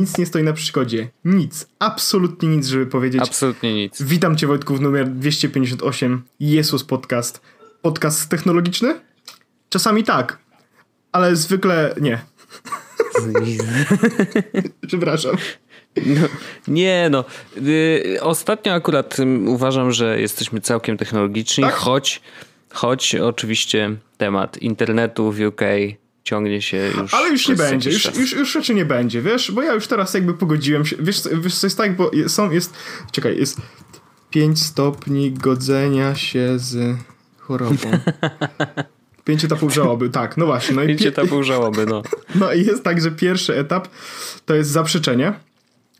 nic nie stoi na przeszkodzie. Nic. Absolutnie nic, żeby powiedzieć. Absolutnie nic. Witam cię Wojtku w numer 258. Jesus Podcast. Podcast technologiczny? Czasami tak, ale zwykle nie. Przepraszam. No, nie no. Y, ostatnio akurat y, uważam, że jesteśmy całkiem technologiczni, Tak? choć, choć oczywiście temat internetu w UK ciągnie się już. Ale już nie będzie, już, już, już raczej nie będzie, wiesz, bo ja już teraz jakby pogodziłem się, wiesz, wiesz co jest tak, bo są, jest, czekaj, jest 5 stopni godzenia się z chorobą. Pięć etapów żałoby, tak, no właśnie. No i, Pięć pie- etapów żałoby, no. no i jest tak, że pierwszy etap to jest zaprzeczenie,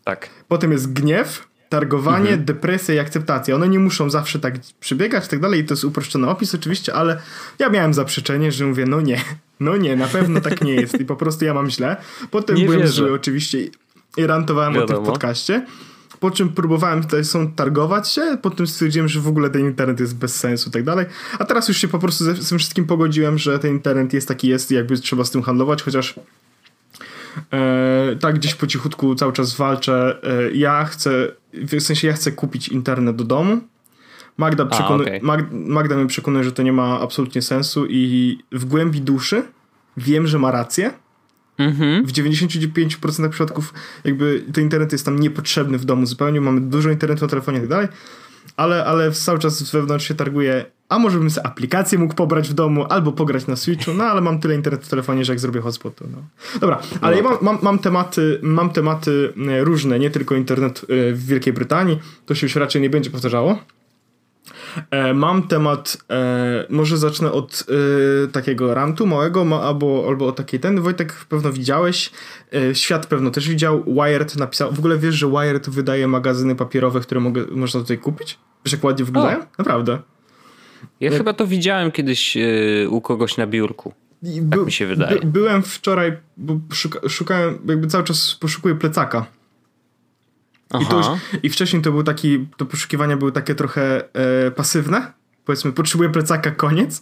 Tak. potem jest gniew, targowanie, Mhm. depresja i akceptacja. One nie muszą zawsze tak przebiegać i tak dalej, i to jest uproszczony opis oczywiście, ale ja miałem zaprzeczenie, że mówię, no nie, no nie, na pewno tak nie jest i po prostu ja mam źle. Potem Nie byłem wierzę. zły oczywiście i rantowałem o tym w Wiadomo. podcaście. Po czym próbowałem tutaj są targować się, potem stwierdziłem, że w ogóle ten internet jest bez sensu i tak dalej. A teraz już się po prostu ze z tym wszystkim pogodziłem, że ten internet jest taki jest i jakby trzeba z tym handlować, chociaż e, tak gdzieś po cichutku cały czas walczę. E, ja chcę, w sensie ja chcę kupić internet do domu. Magda, przekonu- okej. Mag- Magda mnie przekonuje, że to nie ma absolutnie sensu i w głębi duszy wiem, że ma rację. Mhm. W 95% przypadków jakby ten internet jest tam niepotrzebny w domu zupełnie, mamy dużo internetu na telefonie i tak dalej, ale, ale cały czas wewnątrz się targuje, a może bym sobie aplikację mógł pobrać w domu, albo pograć na Switchu, no ale mam tyle internetu w telefonie, że jak zrobię hotspot, to no. Dobra, ale ja mam, mam, mam tematy, mam tematy e, różne, nie tylko internet e, w Wielkiej Brytanii, to się już raczej nie będzie powtarzało. E, Mam temat, może zacznę od takiego rantu małego, ma, albo, albo od takiej ten. Wojtek pewno widziałeś, świat pewno też widział. Wired napisał. W ogóle wiesz, że Wired wydaje magazyny papierowe, które mogę, można tutaj kupić? Wiesz, jak ładnie wyglądają? Naprawdę. Ja chyba to widziałem kiedyś y, u kogoś na biurku. By, mi się wydaje. By, byłem wczoraj, bo szuka, szukałem, jakby cały czas poszukuję plecaka. I, to już, Aha. I wcześniej to był taki, to poszukiwania były takie trochę e, pasywne. Powiedzmy, potrzebuję plecaka, koniec.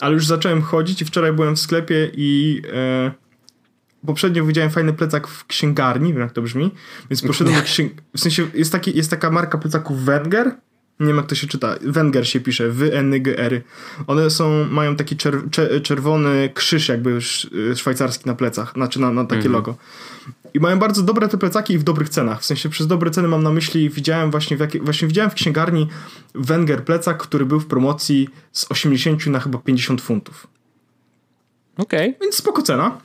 Ale już zacząłem chodzić i wczoraj byłem w sklepie i e, poprzednio widziałem fajny plecak w księgarni, wiem jak to brzmi, więc poszedłem do księg... W sensie jest, taki, jest taka marka plecaków Wenger, nie wiem jak to się czyta, Wenger się pisze, W-N-G-R. One są, mają taki czer, cze, czerwony krzyż jakby sz, szwajcarski na plecach, znaczy na, na takie logo. I mają bardzo dobre te plecaki i w dobrych cenach. W sensie przez dobre ceny mam na myśli, widziałem właśnie w, właśnie widziałem w księgarni Wenger plecak, który był w promocji z 80 na chyba 50 funtów. Okej. Więc spoko cena.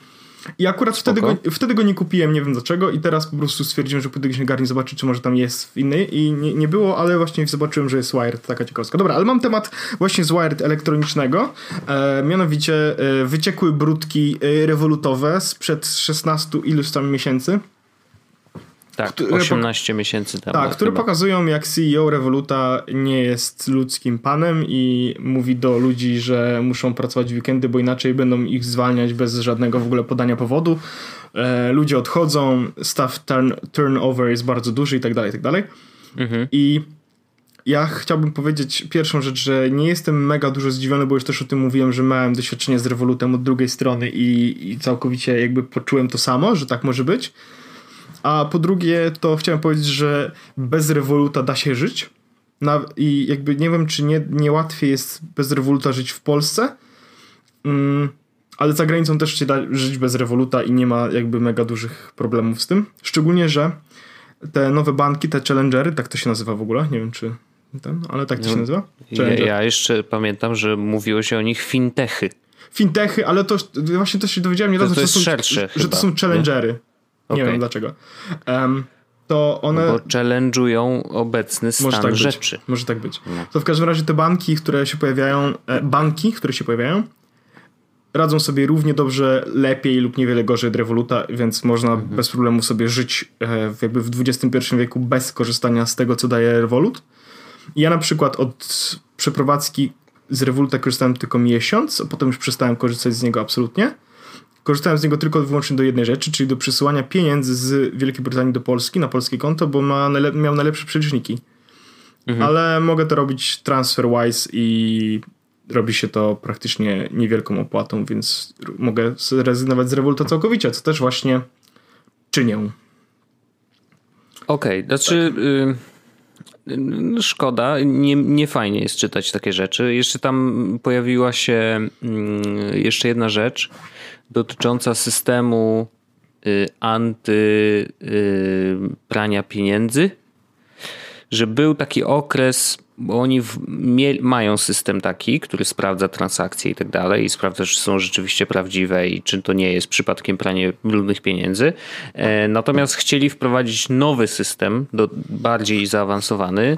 I akurat wtedy go, wtedy go nie kupiłem, nie wiem dlaczego, i teraz po prostu stwierdziłem, że pójdę do księgarni zobaczyć, czy może tam jest w innej i nie, nie było, ale właśnie zobaczyłem, że jest Wired, taka ciekawostka. Dobra, ale mam temat właśnie z Wired elektronicznego, e, mianowicie e, wyciekły brudki e, rewolutowe sprzed 16 iluś tam miesięcy. Tak, Które 18 miesięcy temu. Tak, które chyba. pokazują, jak CEO Revoluta nie jest ludzkim panem i mówi do ludzi, że muszą pracować w weekendy, bo inaczej będą ich zwalniać bez żadnego w ogóle podania powodu. E, ludzie odchodzą, staff turn, turnover jest bardzo duży i tak dalej, i tak dalej. Mhm. I ja chciałbym powiedzieć pierwszą rzecz, że nie jestem mega dużo zdziwiony, bo już też o tym mówiłem, że miałem doświadczenie z Revolutem od drugiej strony i, i całkowicie jakby poczułem to samo, że tak może być. A po drugie, to chciałem powiedzieć, że bez Revoluta da się żyć. Na, I jakby nie wiem, czy nie, nie łatwiej jest bez Revoluta żyć w Polsce, mm, ale za granicą też się da żyć bez Revoluta i nie ma jakby mega dużych problemów z tym. Szczególnie, że te nowe banki, te Challengery, tak to się nazywa w ogóle, nie wiem czy ten, ale tak to się nazywa. Ja, Challenger. ja jeszcze pamiętam, że mówiło się o nich fintechy. Fintechy, ale to właśnie też się dowiedziałem niedawno, to że jest są, szersze że to chyba, są Challengery. Nie, Okej. wiem dlaczego. Em, to one... Bo challenge'ują obecny stan Może tak być. rzeczy. Może tak być. No. To w każdym razie te banki, które się pojawiają, e, banki, które się pojawiają, radzą sobie równie dobrze, lepiej lub niewiele gorzej od Revoluta, więc można Mhm. bez problemu sobie żyć e, jakby w XXI wieku bez korzystania z tego, co daje Revolut. Ja na przykład od przeprowadzki z Revoluta korzystałem tylko miesiąc, a potem już przestałem korzystać z niego absolutnie. Korzystałem z niego tylko i wyłącznie do jednej rzeczy, czyli do przesyłania pieniędzy z Wielkiej Brytanii do Polski na polskie konto, bo ma miał najlepsze przeliczniki. Ale mogę to robić TransferWise i robi się to praktycznie niewielką opłatą, więc mogę zrezygnować z Revoluta całkowicie, co też właśnie czynię. Okej, okay, znaczy... Y, szkoda, nie, nie fajnie jest czytać takie rzeczy. Jeszcze tam pojawiła się y, jeszcze jedna rzecz dotycząca systemu y, anty prania pieniędzy, że był taki okres bo oni w, mie, mają system taki, który sprawdza transakcje i tak dalej i sprawdza, czy są rzeczywiście prawdziwe i czy to nie jest przypadkiem pranie brudnych pieniędzy. E, natomiast chcieli wprowadzić nowy system, do, bardziej zaawansowany,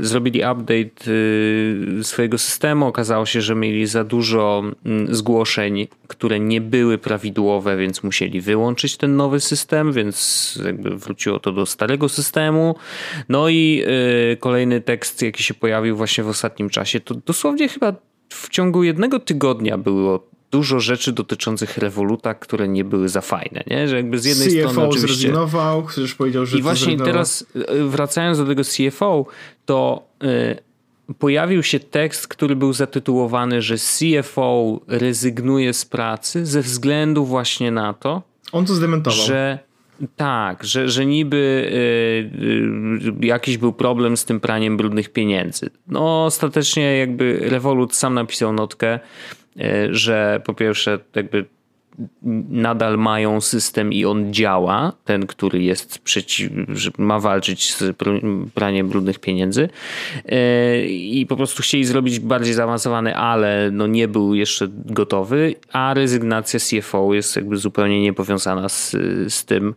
zrobili update y, swojego systemu. Okazało się, że mieli za dużo mm, zgłoszeń, które nie były prawidłowe, więc musieli wyłączyć ten nowy system, więc jakby wróciło to do starego systemu. No i y, kolejny tekst, jaki się pojawił właśnie w ostatnim czasie, to dosłownie chyba w ciągu jednego tygodnia było dużo rzeczy dotyczących Revoluta, które nie były za fajne, nie? Że jakby z jednej CFO strony oczywiście... zrezygnował, ktoś powiedział, że I właśnie teraz e, wracając do tego CFO, to y, pojawił się tekst, który był zatytułowany, że CFO rezygnuje z pracy ze względu właśnie na to, on to zdementował. Że tak, że, że niby y, y, jakiś był problem z tym praniem brudnych pieniędzy. No ostatecznie jakby Revolut sam napisał notkę, że po pierwsze jakby nadal mają system i on działa, ten, który jest przeciw, ma walczyć z praniem brudnych pieniędzy e, i po prostu chcieli zrobić bardziej zaawansowany, ale no nie był jeszcze gotowy, a rezygnacja CFO jest jakby zupełnie niepowiązana z, z tym,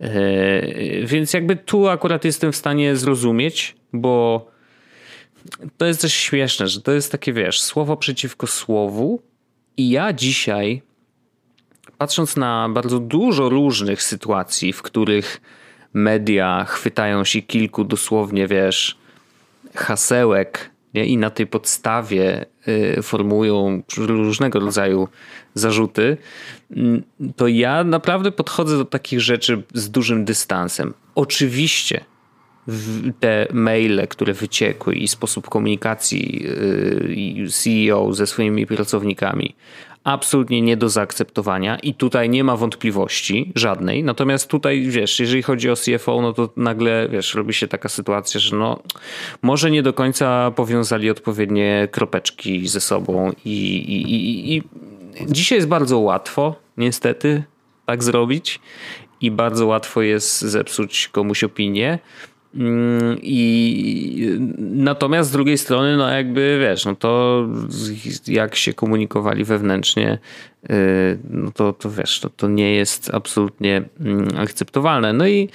e, więc jakby tu akurat jestem w stanie zrozumieć, bo to jest też śmieszne, że to jest takie, wiesz, słowo przeciwko słowu. I ja dzisiaj, patrząc na bardzo dużo różnych sytuacji, w których media chwytają się kilku dosłownie, wiesz, hasełek nie? i na tej podstawie y, formułują różnego rodzaju zarzuty, mm, to ja naprawdę podchodzę do takich rzeczy z dużym dystansem. Oczywiście te maile, które wyciekły i sposób komunikacji y, CEO ze swoimi pracownikami absolutnie nie do zaakceptowania i tutaj nie ma wątpliwości żadnej. Natomiast tutaj, wiesz, jeżeli chodzi o CFO, no to nagle, wiesz, robi się taka sytuacja, że no może nie do końca powiązali odpowiednie kropeczki ze sobą i, i, i, i dzisiaj jest bardzo łatwo, niestety, tak zrobić i bardzo łatwo jest zepsuć komuś opinię. Mm, I natomiast z drugiej strony, no jakby wiesz, no to jak się komunikowali wewnętrznie, y, no to, to wiesz, to, to nie jest absolutnie mm, akceptowalne. No i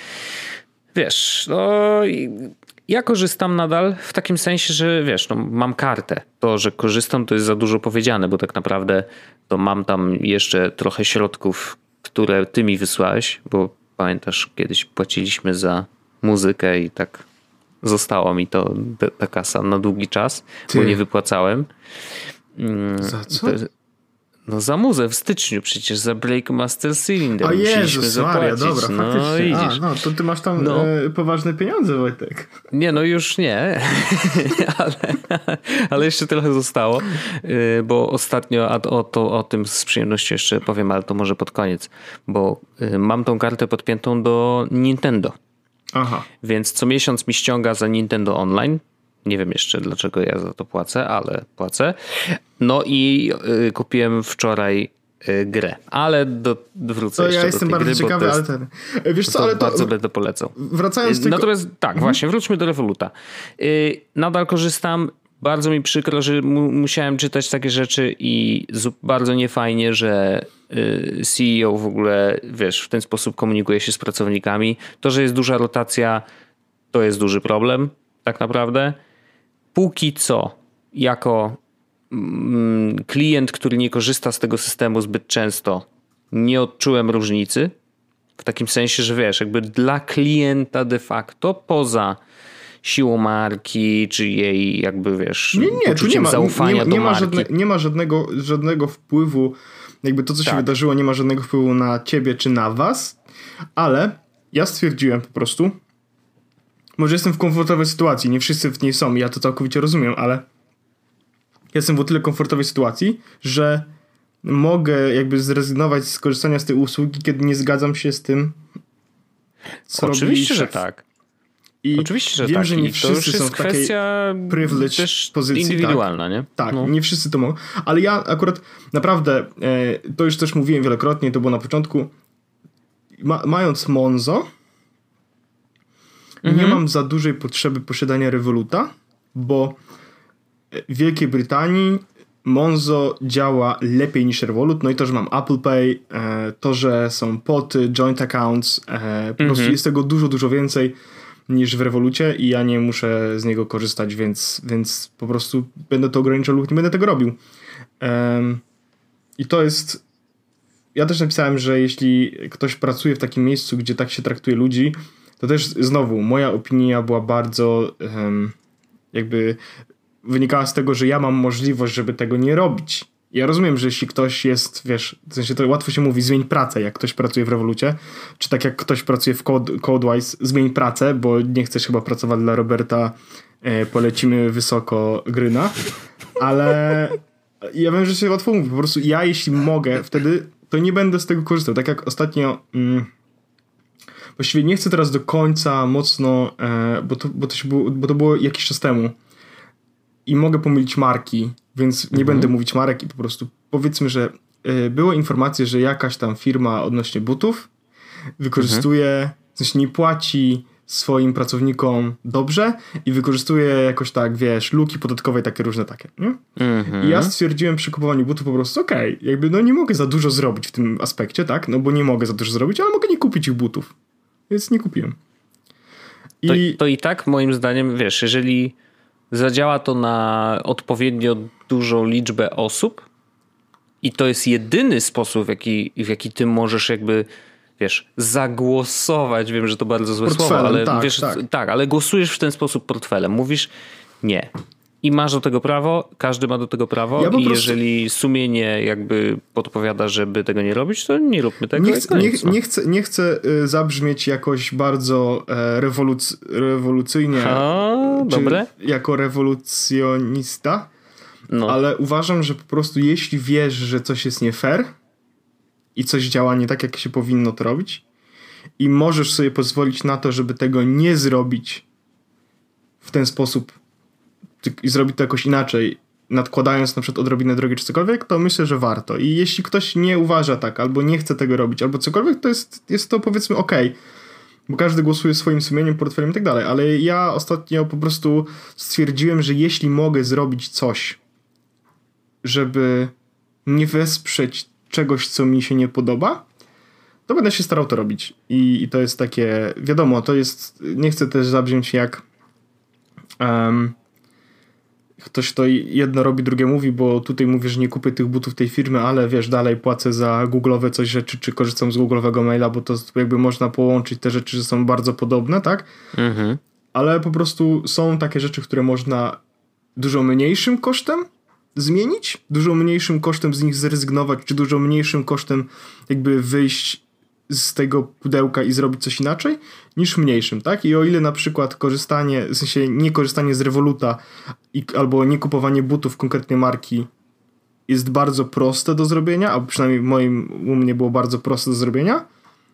wiesz, no ja korzystam nadal w takim sensie, że wiesz, no mam kartę. To, że korzystam, to jest za dużo powiedziane, bo tak naprawdę to mam tam jeszcze trochę środków, które ty mi wysłałeś, bo pamiętasz, kiedyś płaciliśmy za muzykę i tak zostało mi to ta kasa na długi czas, Ty. bo nie wypłacałem. Mm, za co? No za muzę w styczniu przecież, za Break Master Cylinder. O Jezus Maria, dobra, no, faktycznie. A, no, to ty masz tam no. e, poważne pieniądze, Wojtek. Nie, no już nie, ale, ale jeszcze trochę zostało, e, bo ostatnio o, to, o tym z przyjemnością jeszcze powiem, ale to może pod koniec, bo e, mam tą kartę podpiętą do Nintendo. Aha. Więc co miesiąc mi ściąga za Nintendo Online. Nie wiem jeszcze dlaczego ja za to płacę, ale płacę. No i y, kupiłem wczoraj y, grę, ale do, wrócę to jeszcze ja jestem bardzo gry, ciekawy, jest, ale ten. Wiesz co, ale to. Bardzo będę polecał. Wracając tylko... Natomiast tak, mhm. właśnie, wróćmy do Revoluta. Y, nadal korzystam bardzo mi przykro, że mu musiałem czytać takie rzeczy i bardzo niefajnie, że y, CEO w ogóle, wiesz, w ten sposób komunikuje się z pracownikami. To, że jest duża rotacja, to jest duży problem, tak naprawdę. Póki co, jako mm, klient, który nie korzysta z tego systemu zbyt często, nie odczułem różnicy. W takim sensie, że wiesz, jakby dla klienta de facto, poza siłą marki, czy jej jakby wiesz, nie, nie, tu nie ma, zaufania nie, nie, ma żadne, nie ma żadnego, żadnego wpływu, jakby to, co tak. się wydarzyło, nie ma żadnego wpływu na ciebie czy na was, ale ja stwierdziłem po prostu, może jestem w komfortowej sytuacji, nie wszyscy w niej są, ja to całkowicie rozumiem, ale jestem w o tyle komfortowej sytuacji, że mogę jakby zrezygnować z korzystania z tej usługi, kiedy nie zgadzam się z tym, co Oczywiście, robi że szef. tak. I Oczywiście, że wiem, tak. że nie I wszyscy są jest w takiej kwestia privileged też pozycji, indywidualna, nie? Tak, No. nie wszyscy to mogą. Ale ja akurat naprawdę, e, to już też mówiłem wielokrotnie, to było na początku, ma, mając Monzo, nie Mhm. mam za dużej potrzeby posiadania Revoluta, bo w Wielkiej Brytanii Monzo działa lepiej niż Revolut, no i to, że mam Apple Pay, e, to, że są poty, joint accounts, e, po prostu jest tego dużo, dużo więcej niż w Revolucie i ja nie muszę z niego korzystać, więc, więc po prostu będę to ograniczał lub nie będę tego robił. Em, I to jest. Ja też napisałem, że jeśli ktoś pracuje w takim miejscu, gdzie tak się traktuje ludzi, to też znowu moja opinia była bardzo em, jakby wynikała z tego, że ja mam możliwość, żeby tego nie robić. Ja rozumiem, że jeśli ktoś jest, wiesz, w sensie to łatwo się mówi, zmień pracę, jak ktoś pracuje w Revolucie, czy tak jak ktoś pracuje w Code, Codewise, zmień pracę, bo nie chcesz chyba pracować dla Roberta, e, polecimy wysoko Gryna, ale ja wiem, że się łatwo mówi, po prostu ja jeśli mogę, wtedy to nie będę z tego korzystał, tak jak ostatnio... Mm, Właściwie nie chcę teraz do końca mocno, e, bo, to, bo, to było, bo to było jakiś czas temu i mogę pomylić marki, więc nie będę mówić marek i po prostu powiedzmy, że y, było informacje, że jakaś tam firma odnośnie butów wykorzystuje, w sensie nie płaci swoim pracownikom dobrze i wykorzystuje jakoś tak, wiesz, luki podatkowe i takie różne takie, nie? Mhm. I ja stwierdziłem przy kupowaniu butów po prostu, okej, jakby no nie mogę za dużo zrobić w tym aspekcie, tak? No bo nie mogę za dużo zrobić, ale mogę nie kupić ich butów. Więc nie kupiłem. To, I to i tak moim zdaniem, wiesz, jeżeli zadziała to na odpowiednio dużą liczbę osób i to jest jedyny sposób, w jaki, w jaki ty możesz jakby, wiesz, zagłosować, wiem, że to bardzo złe słowo, ale tak, wiesz, tak. ale głosujesz w ten sposób portfelem. Mówisz nie. I masz do tego prawo, każdy ma do tego prawo Ja i prostu- jeżeli sumienie jakby podpowiada, żeby tego nie robić, to nie róbmy tego. nie chcę, nie, no. nie chcę, nie chcę y, zabrzmieć jakoś bardzo e, rewoluc, rewolucyjnie. Czy dobre. Jako rewolucjonista, No. ale uważam, że po prostu jeśli wiesz, że coś jest nie fair i coś działa nie tak, jak się powinno to robić i możesz sobie pozwolić na to, żeby tego nie zrobić w ten sposób i zrobić to jakoś inaczej, nadkładając na przykład odrobinę drogi czy cokolwiek, to myślę, że warto. I jeśli ktoś nie uważa tak, albo nie chce tego robić, albo cokolwiek, to jest, jest to powiedzmy okej. Bo każdy głosuje swoim sumieniem, portfelem i tak dalej. Ale ja ostatnio po prostu stwierdziłem, że jeśli mogę zrobić coś, żeby nie wesprzeć czegoś, co mi się nie podoba, to będę się starał to robić. I, i to jest takie, wiadomo, to jest, nie chcę też zabrzmieć jak em, ktoś to jedno robi, drugie mówi, bo tutaj mówię, że nie kupię tych butów tej firmy, ale wiesz, dalej płacę za google'owe coś rzeczy, czy korzystam z google'owego maila, bo to jakby można połączyć te rzeczy, że są bardzo podobne, tak? Mhm. ale po prostu są takie rzeczy, które można dużo mniejszym kosztem zmienić, dużo mniejszym kosztem z nich zrezygnować, czy dużo mniejszym kosztem jakby wyjść z tego pudełka i zrobić coś inaczej, niż mniejszym, tak? I o ile na przykład korzystanie, w sensie nie korzystanie z Revoluta i, albo nie kupowanie butów konkretnej marki jest bardzo proste do zrobienia, albo przynajmniej moim, u mnie było bardzo proste do zrobienia,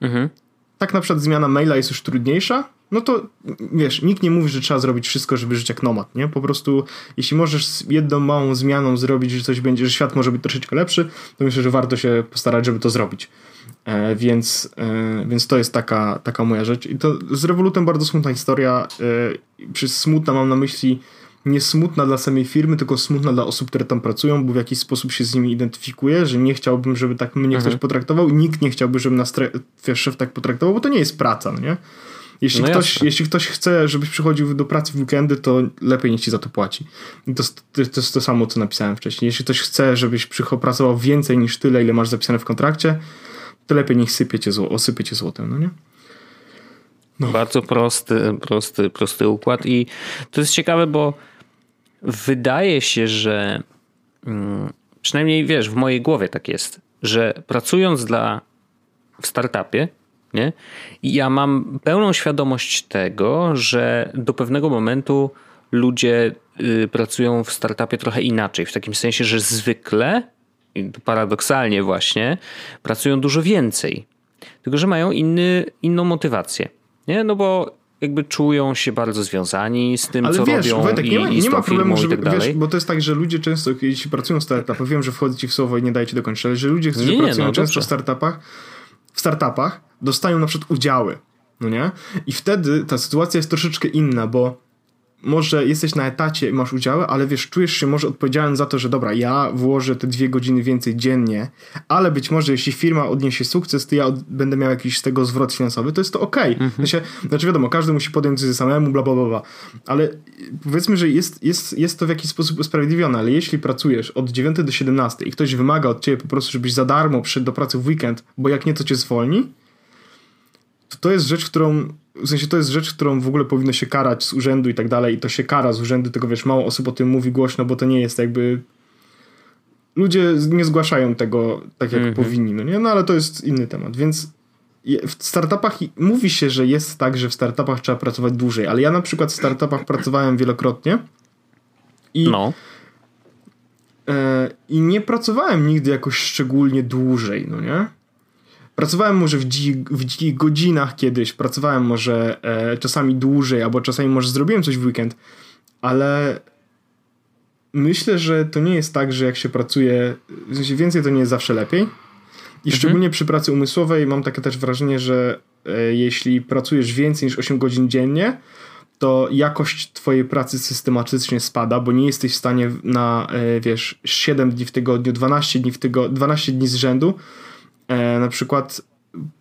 Mhm. tak na przykład zmiana maila jest już trudniejsza, no to wiesz, nikt nie mówi, że trzeba zrobić wszystko, żeby żyć jak nomad, nie? Po prostu, jeśli możesz jedną małą zmianą zrobić, że coś będzie, że świat może być troszeczkę lepszy, to myślę, że warto się postarać, żeby to zrobić. E, więc, e, więc to jest taka, taka moja rzecz. I to z Revolutem bardzo smutna historia. E, przez smutna mam na myśli nie smutna dla samej firmy, tylko smutna dla osób, które tam pracują, bo w jakiś sposób się z nimi identyfikuję, że nie chciałbym, żeby tak mnie ktoś potraktował i nikt nie chciałby, żeby nas tre- szef tak potraktował, bo to nie jest praca, no nie? Jeśli, No ktoś, jasne. jeśli ktoś chce, żebyś przychodził do pracy w weekendy, to lepiej niech ci za to płaci. To, jest- to, to jest to samo, co napisałem wcześniej. Jeśli ktoś chce, żebyś pracował więcej niż tyle, ile masz zapisane w kontrakcie, to lepiej niech sypie cię, zło- osypie cię złotem, no nie? Bardzo prosty, prosty, prosty układ i to jest ciekawe, bo wydaje się, że mm, przynajmniej wiesz, w mojej głowie tak jest, że pracując dla w startupie, nie? Ja mam pełną świadomość tego, że do pewnego momentu ludzie y, pracują w startupie trochę inaczej, w takim sensie, że zwykle, i paradoksalnie właśnie, pracują dużo więcej. tylko że mają inny, inną motywację. Nie? No bo jakby czują się bardzo związani z tym, Ale co wiesz, robią Wojtek, i, nie ma, i nie ma problemu, i żeby, tak wiesz, bo to jest tak, że ludzie często, jeśli pracują w startupach, wiem, że wchodzę ci w słowo i nie daję ci dokończyć, ale że ludzie, którzy nie, pracują no, często dobrze. w startupach, w startupach dostają na przykład udziały, no nie? I wtedy ta sytuacja jest troszeczkę inna, bo może jesteś na etacie i masz udziały, ale wiesz, czujesz się może odpowiedzialny za to, że dobra, ja włożę te dwie godziny więcej dziennie, ale być może jeśli firma odniesie sukces, to ja od, będę miał jakiś z tego zwrot finansowy, to jest to okej. Mhm. W sensie, znaczy wiadomo, każdy musi podjąć decyzję samemu, bla, bla, bla, bla. Ale powiedzmy, że jest, jest, jest to w jakiś sposób usprawiedliwione, ale jeśli pracujesz od 9 do 17 i ktoś wymaga od ciebie po prostu, żebyś za darmo przyszedł do pracy w weekend, bo jak nie, to cię zwolni, to to jest rzecz, którą w sensie to jest rzecz, którą w ogóle powinno się karać z urzędu i tak dalej i to się kara z urzędu, tylko wiesz, mało osób o tym mówi głośno, bo to nie jest jakby ludzie nie zgłaszają tego tak jak Mhm. powinni, no nie? No ale to jest inny temat, więc w startupach mówi się, że jest tak, że w startupach trzeba pracować dłużej, ale ja na przykład w startupach pracowałem wielokrotnie i No, E, I nie pracowałem nigdy jakoś szczególnie dłużej, no nie? Pracowałem może w, dzi- w dzikich godzinach kiedyś, pracowałem może e, czasami dłużej, albo czasami może zrobiłem coś w weekend, ale myślę, że to nie jest tak, że jak się pracuje, w sensie więcej to nie jest zawsze lepiej. I szczególnie przy pracy umysłowej mam takie też wrażenie, że e, jeśli pracujesz więcej niż 8 godzin dziennie, to jakość twojej pracy systematycznie spada, bo nie jesteś w stanie na, e, wiesz, 7 dni w tygodniu, 12 dni w tygodniu, 12 dni z rzędu e, na przykład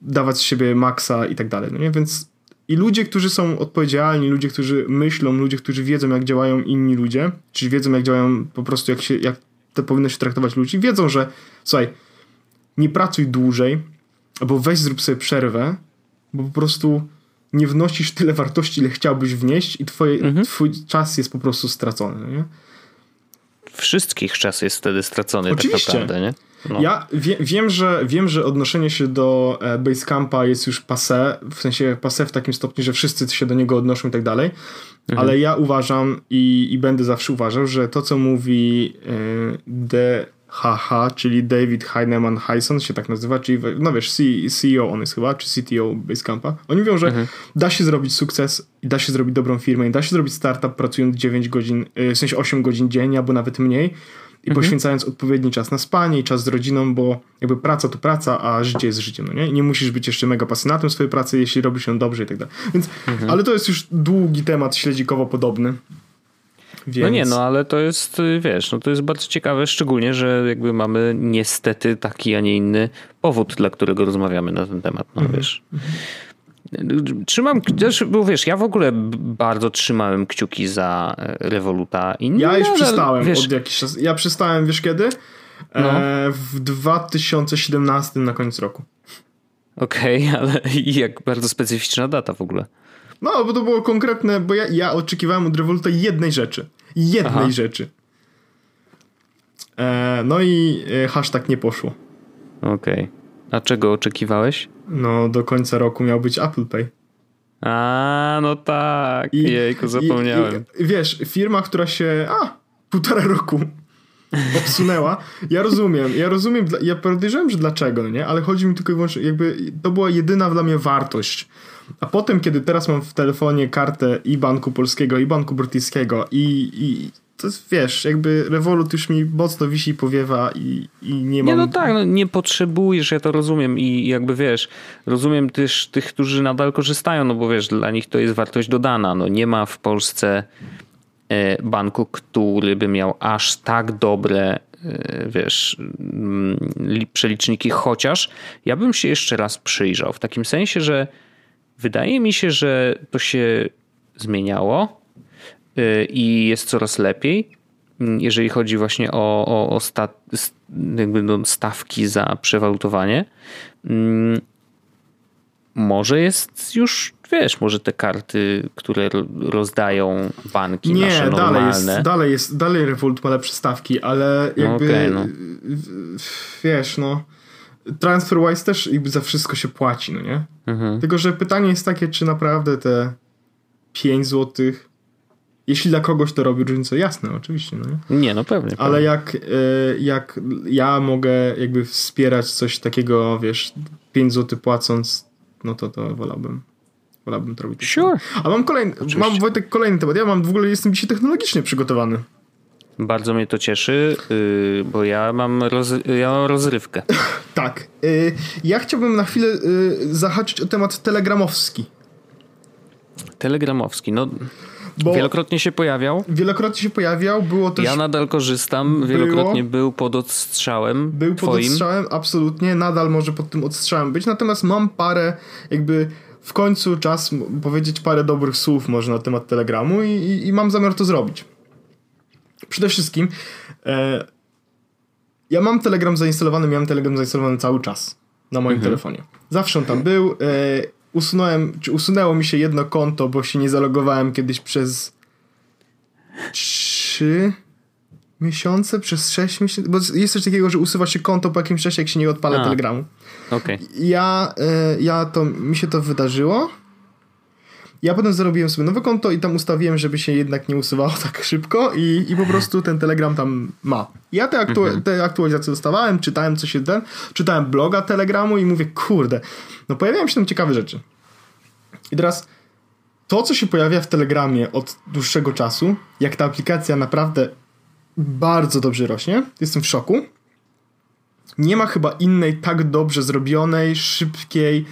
dawać z siebie maksa i tak dalej, no nie? Więc i ludzie, którzy są odpowiedzialni, ludzie, którzy myślą, ludzie, którzy wiedzą, jak działają inni ludzie, czyli wiedzą, jak działają po prostu, jak się, jak to powinno się traktować ludzi, wiedzą, że słuchaj, nie pracuj dłużej, albo weź zrób sobie przerwę, bo po prostu nie wnosisz tyle wartości, ile chciałbyś wnieść i twoje, Mhm. twój czas jest po prostu stracony. no Nie? wszystkich czas jest wtedy stracony Oczywiście. tak naprawdę, nie? No. Ja wie, wiem, że, wiem, że odnoszenie się do e, Basecampa jest już passé, w sensie passé w takim stopniu, że wszyscy się do niego odnoszą i tak dalej, Mhm. ale ja uważam i, i będę zawsze uważał, że to, co mówi e, DHH, czyli David Heinemann Hyson się tak nazywa, czyli no wiesz, CEO on jest chyba, czy CTO Basecampa, oni mówią, że Mhm. da się zrobić sukces i da się zrobić dobrą firmę i da się zrobić startup pracując 9 godzin, e, w sensie 8 godzin dziennie albo nawet mniej, i poświęcając odpowiedni czas na spanie i czas z rodziną, bo jakby praca to praca, a życie jest życiem, no nie? I nie musisz być jeszcze mega pasjonatem swojej pracy, jeśli robisz ją dobrze i tak dalej. Więc, ale to jest już długi temat, śledzikowo podobny. Więc... No nie, no ale to jest, y, wiesz, no to jest bardzo ciekawe, szczególnie, że jakby mamy niestety taki, a nie inny powód, dla którego rozmawiamy na ten temat, no Mhm. wiesz. Trzymam, też, bo wiesz, ja w ogóle bardzo trzymałem kciuki za e, Revoluta. I Ja już przestałem wiesz, od jakiś czas. Ja przestałem, wiesz kiedy? No. E, w 2017 na koniec roku. Okej, ale i jak bardzo specyficzna data w ogóle. No, bo to było konkretne, bo ja, ja oczekiwałem od Revoluta jednej rzeczy. Jednej Aha. rzeczy. E, no i e, hashtag nie poszło. Okej. A czego oczekiwałeś? No, do końca roku miał być Apple Pay. A, no tak. I, Jejku, zapomniałem. I, i, wiesz, firma, która się, a, półtora roku obsunęła. Ja rozumiem, ja rozumiem, ja podejrzewam, że dlaczego, nie? Ale chodzi mi tylko i wyłącznie, jakby to była jedyna dla mnie wartość. A potem, kiedy teraz mam w telefonie kartę i Banku Polskiego, i Banku Brytyjskiego i, i to jest, wiesz, jakby Revolut już mi mocno wisi powiewa i, i nie mam... Nie, no tak, no nie potrzebujesz, ja to rozumiem i jakby wiesz, rozumiem też tych, którzy nadal korzystają, no bo wiesz, dla nich to jest wartość dodana. No nie ma w Polsce e, banku, który by miał aż tak dobre, e, wiesz, mm, li- przeliczniki, chociaż ja bym się jeszcze raz przyjrzał, w takim sensie, że wydaje mi się, że to się zmieniało i jest coraz lepiej, mm, jeżeli chodzi właśnie o, o, o sta, jakby no stawki za przewalutowanie. Mm, Może jest już, wiesz, może te karty, które ro- rozdają banki Nie, nasze dalej normalne. jest, dalej jest, dalej Revolut ma lepsze stawki, ale jakby, no. w- wiesz, no, TransferWise też jakby za wszystko się płaci, no nie? Mhm. Tylko, że pytanie jest takie, czy naprawdę te 5 zł jeśli dla kogoś to robi różnicę, jasne, oczywiście. No nie? nie, no pewnie. Ale jak, y, jak ja mogę jakby wspierać coś takiego, wiesz, 5 zł płacąc, no to to wolałbym. Wolałbym to robić. Sure. A mam kolejny, Oczywiście. mam Wojtek kolejny temat. Ja mam w ogóle jestem dzisiaj technologicznie przygotowany. Bardzo mnie to cieszy, yy, bo ja mam, roz, ja mam rozrywkę. Tak. Y, ja chciałbym na chwilę y, zahaczyć o temat telegramowski. Telegramowski, no Bo wielokrotnie się pojawiał. wielokrotnie się pojawiał, było też... Ja nadal korzystam, wielokrotnie był pod odstrzałem Był pod twoim. odstrzałem, absolutnie, nadal może pod tym odstrzałem być, natomiast mam parę, jakby w końcu czas powiedzieć parę dobrych słów może na temat Telegramu i, i, i mam zamiar to zrobić. Przede wszystkim e, ja mam Telegram zainstalowany, miałem Telegram zainstalowany cały czas na moim telefonie. Zawsze on tam był. E, usunąłem, czy usunęło mi się jedno konto, bo się nie zalogowałem kiedyś przez trzy miesiące, przez sześć miesięcy, bo jest coś takiego, że usuwa się konto po jakimś czasie, jak się nie odpala A. Telegramu. Okej. Ja, e, ja to, mi się to wydarzyło. Ja potem zrobiłem sobie nowe konto i tam ustawiłem, żeby się jednak nie usuwało tak szybko i, i po prostu ten Telegram tam ma. Ja te, aktu- te aktualizacje dostawałem, czytałem co się ten, czytałem bloga Telegramu i mówię, kurde, no pojawiają się tam ciekawe rzeczy. I teraz to, co się pojawia w Telegramie od dłuższego czasu, jak ta aplikacja naprawdę bardzo dobrze rośnie, jestem w szoku. Nie ma chyba innej tak dobrze zrobionej, szybkiej,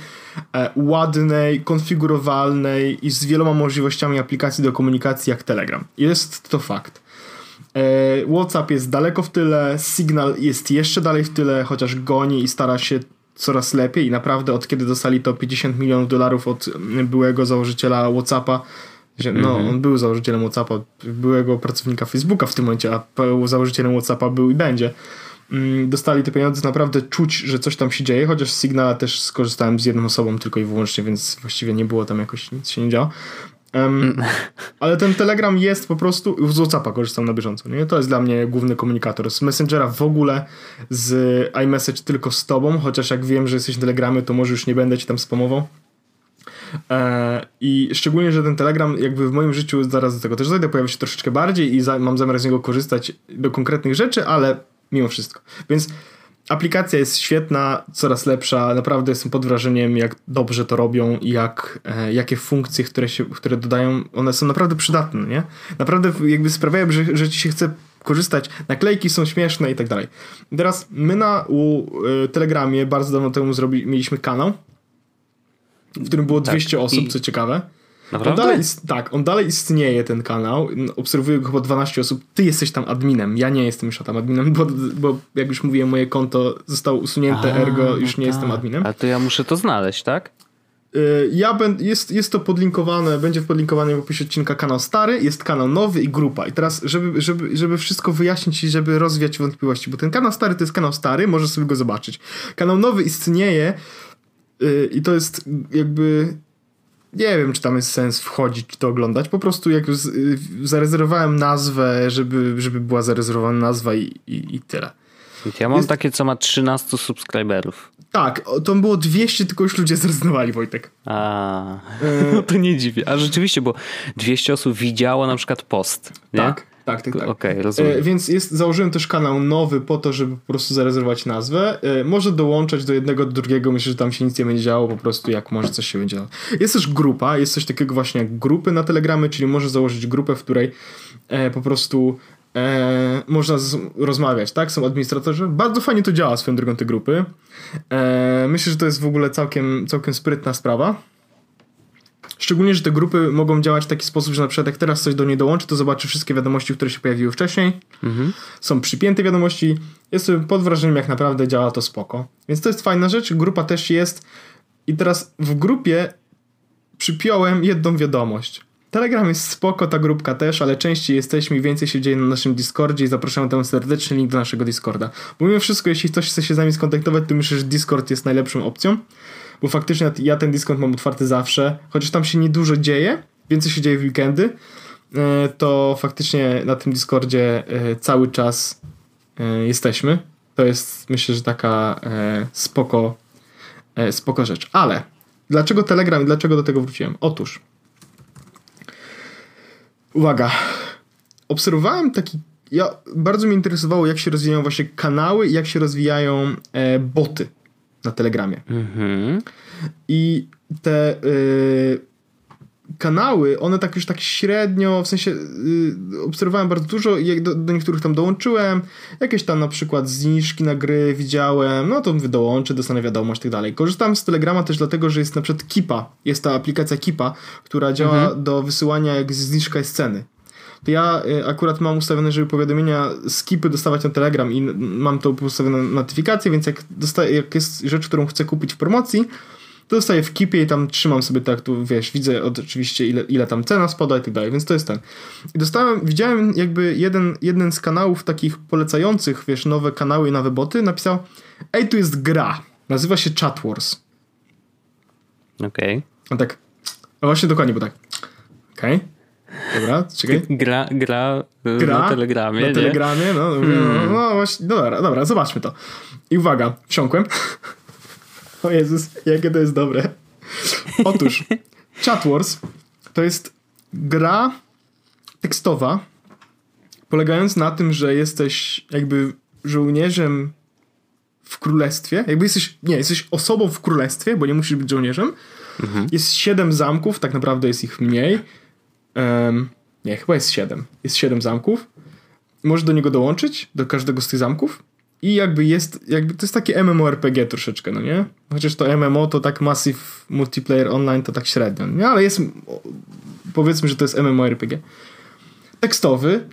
ładnej, konfigurowalnej i z wieloma możliwościami aplikacji do komunikacji jak Telegram. Jest to fakt. E, WhatsApp jest daleko w tyle, Signal jest jeszcze dalej w tyle, chociaż goni i stara się coraz lepiej i naprawdę od kiedy dostali to 50 milionów dolarów od mm, byłego założyciela WhatsAppa, no on był założycielem WhatsAppa, byłego pracownika Facebooka w tym momencie, a założycielem WhatsAppa był i będzie. Mm, Dostali te pieniądze, naprawdę czuć, że coś tam się dzieje, chociaż z Signala też skorzystałem z jedną osobą tylko i wyłącznie, więc właściwie nie było tam jakoś, nic się nie działo. Em, ale ten Telegram jest po prostu. Z WhatsAppa korzystam na bieżąco. Nie? To jest dla mnie główny komunikator. Z Messengera w ogóle, z iMessage tylko z tobą, chociaż jak wiem, że jesteś na Telegramie, to może już nie będę ci tam spamował. E, I szczególnie, że ten Telegram jakby w moim życiu zaraz do tego też zajdę, pojawi się troszeczkę bardziej i za, mam zamiar z niego korzystać do konkretnych rzeczy, ale mimo wszystko. Więc aplikacja jest świetna, coraz lepsza. Naprawdę jestem pod wrażeniem, jak dobrze to robią i jak, e, jakie funkcje, które, się, które dodają, one są naprawdę przydatne, nie? Naprawdę jakby sprawiają, że, że ci się chce korzystać. Naklejki są śmieszne i tak dalej. Teraz my na u, e, Telegramie bardzo dawno temu zrobi, mieliśmy kanał, w którym było 200 osób, I- co ciekawe. On Naprawdę? dalej, ist- tak, on dalej istnieje, ten kanał. Obserwuję go chyba 12 osób. Ty jesteś tam adminem. Ja nie jestem już tam adminem, bo, bo jak już mówiłem, moje konto zostało usunięte, A, ergo już no nie jestem tak. adminem. A to ja muszę to znaleźć, tak? Y, Ja będę, jest, jest to podlinkowane, będzie w opisie odcinka kanał stary, jest kanał nowy i grupa. I teraz, żeby, żeby, żeby wszystko wyjaśnić i żeby rozwiać wątpliwości, bo ten kanał stary to jest kanał stary, możesz sobie go zobaczyć. Kanał nowy istnieje y, i to jest jakby nie wiem, czy tam jest sens wchodzić, czy to oglądać. Po prostu jak z, y, zarezerwowałem nazwę, żeby, żeby była zarezerwowana nazwa i, i, i tyle. Ja mam Jest- takie, co ma 13 subskryberów. Tak, to było 200, tylko już ludzie zrezygnowali, Wojtek. A, no to nie dziwię. A rzeczywiście, bo 200 osób widziało na przykład post. Nie? Tak, tak, tak. tak. Okej, rozumiem. E, więc jest, założyłem też kanał nowy po to, żeby po prostu zarezerwować nazwę. E, może dołączać do jednego, do drugiego. Myślę, że tam się nic nie będzie działo, po prostu jak może coś się będzie działo. Jest też grupa, jest coś takiego właśnie jak grupy na Telegramie, czyli może założyć grupę, w której e, po prostu e, można z, rozmawiać, tak? Są administratorzy. Bardzo fajnie to działa swoją drogą te grupy. E, myślę, że to jest w ogóle całkiem, całkiem sprytna sprawa. Szczególnie, że te grupy mogą działać w taki sposób, że na przykład jak teraz coś do niej dołączy, to zobaczy wszystkie wiadomości, które się pojawiły wcześniej. Mhm. Są przypięte wiadomości. Jestem pod wrażeniem, jak naprawdę działa to spoko. Więc to jest fajna rzecz. Grupa też jest. I teraz w grupie przypiąłem jedną wiadomość. Telegram jest spoko, ta grupka też, ale częściej jesteśmy i więcej się dzieje na naszym Discordzie i zapraszam tam serdecznie link do naszego Discorda. Bo mimo wszystko, jeśli ktoś chce się z nami skontaktować, to myślę, że Discord jest najlepszą opcją, bo faktycznie ja ten Discord mam otwarty zawsze, chociaż tam się niedużo dzieje, więcej się dzieje w weekendy, e, to faktycznie na tym Discordzie e, cały czas e, jesteśmy. To jest myślę, że taka spoko, spoko rzecz. Ale dlaczego Telegram i dlaczego do tego wróciłem? Otóż Uwaga. Obserwowałem taki. Ja, bardzo mnie interesowało, jak się rozwijają właśnie kanały i jak się rozwijają e, boty na Telegramie. Mhm. I te y, kanały, one tak już tak średnio, w sensie y, obserwowałem bardzo dużo i do, do, niektórych tam dołączyłem, jakieś tam na przykład zniżki na gry widziałem, no to dołączę, dostanę wiadomość i tak dalej. Korzystam z Telegrama też dlatego, że jest na przykład Kipa, jest ta aplikacja Kipa, która działa mhm. do wysyłania jak zniżka jest ceny to ja y, akurat mam ustawione, żeby powiadomienia skipy dostawać na Telegram i mam to ustawione notyfikacje, więc jak, dostaję, jak jest rzecz, którą chcę kupić w promocji, to dostaję w kipie i tam trzymam sobie tak, tu wiesz, widzę oczywiście ile, ile tam cena spada i tak dalej, więc to jest ten. I dostałem, widziałem jakby jeden, jeden z kanałów takich polecających, wiesz, nowe kanały i nowe boty, napisał ej, tu jest gra, nazywa się Chat Wars. Okej. Okay. A tak, a właśnie dokładnie, bo tak, okej. Okay. Dobra, czekaj. Gra, gra, gra na Telegramie. Na Telegramie, no, no, hmm. no, właśnie, dobra, dobra, zobaczmy to. I uwaga, wsiąkłem. O Jezus, jakie to jest dobre. Otóż, Chat Wars to jest gra tekstowa, polegając na tym, że jesteś jakby żołnierzem w królestwie. Jakby jesteś, nie, jesteś osobą w królestwie, bo nie musisz być żołnierzem. Mhm. Jest siedem zamków, tak naprawdę jest ich mniej. Um, nie, chyba jest siedem. Jest siedem zamków. Możesz do niego dołączyć, do każdego z tych zamków. I jakby jest, jakby to jest takie MMORPG troszeczkę, no nie? Chociaż to MMO to tak Massive Multiplayer Online to tak średnio, nie? Ale jest, powiedzmy, że to jest MMORPG. Tekstowy.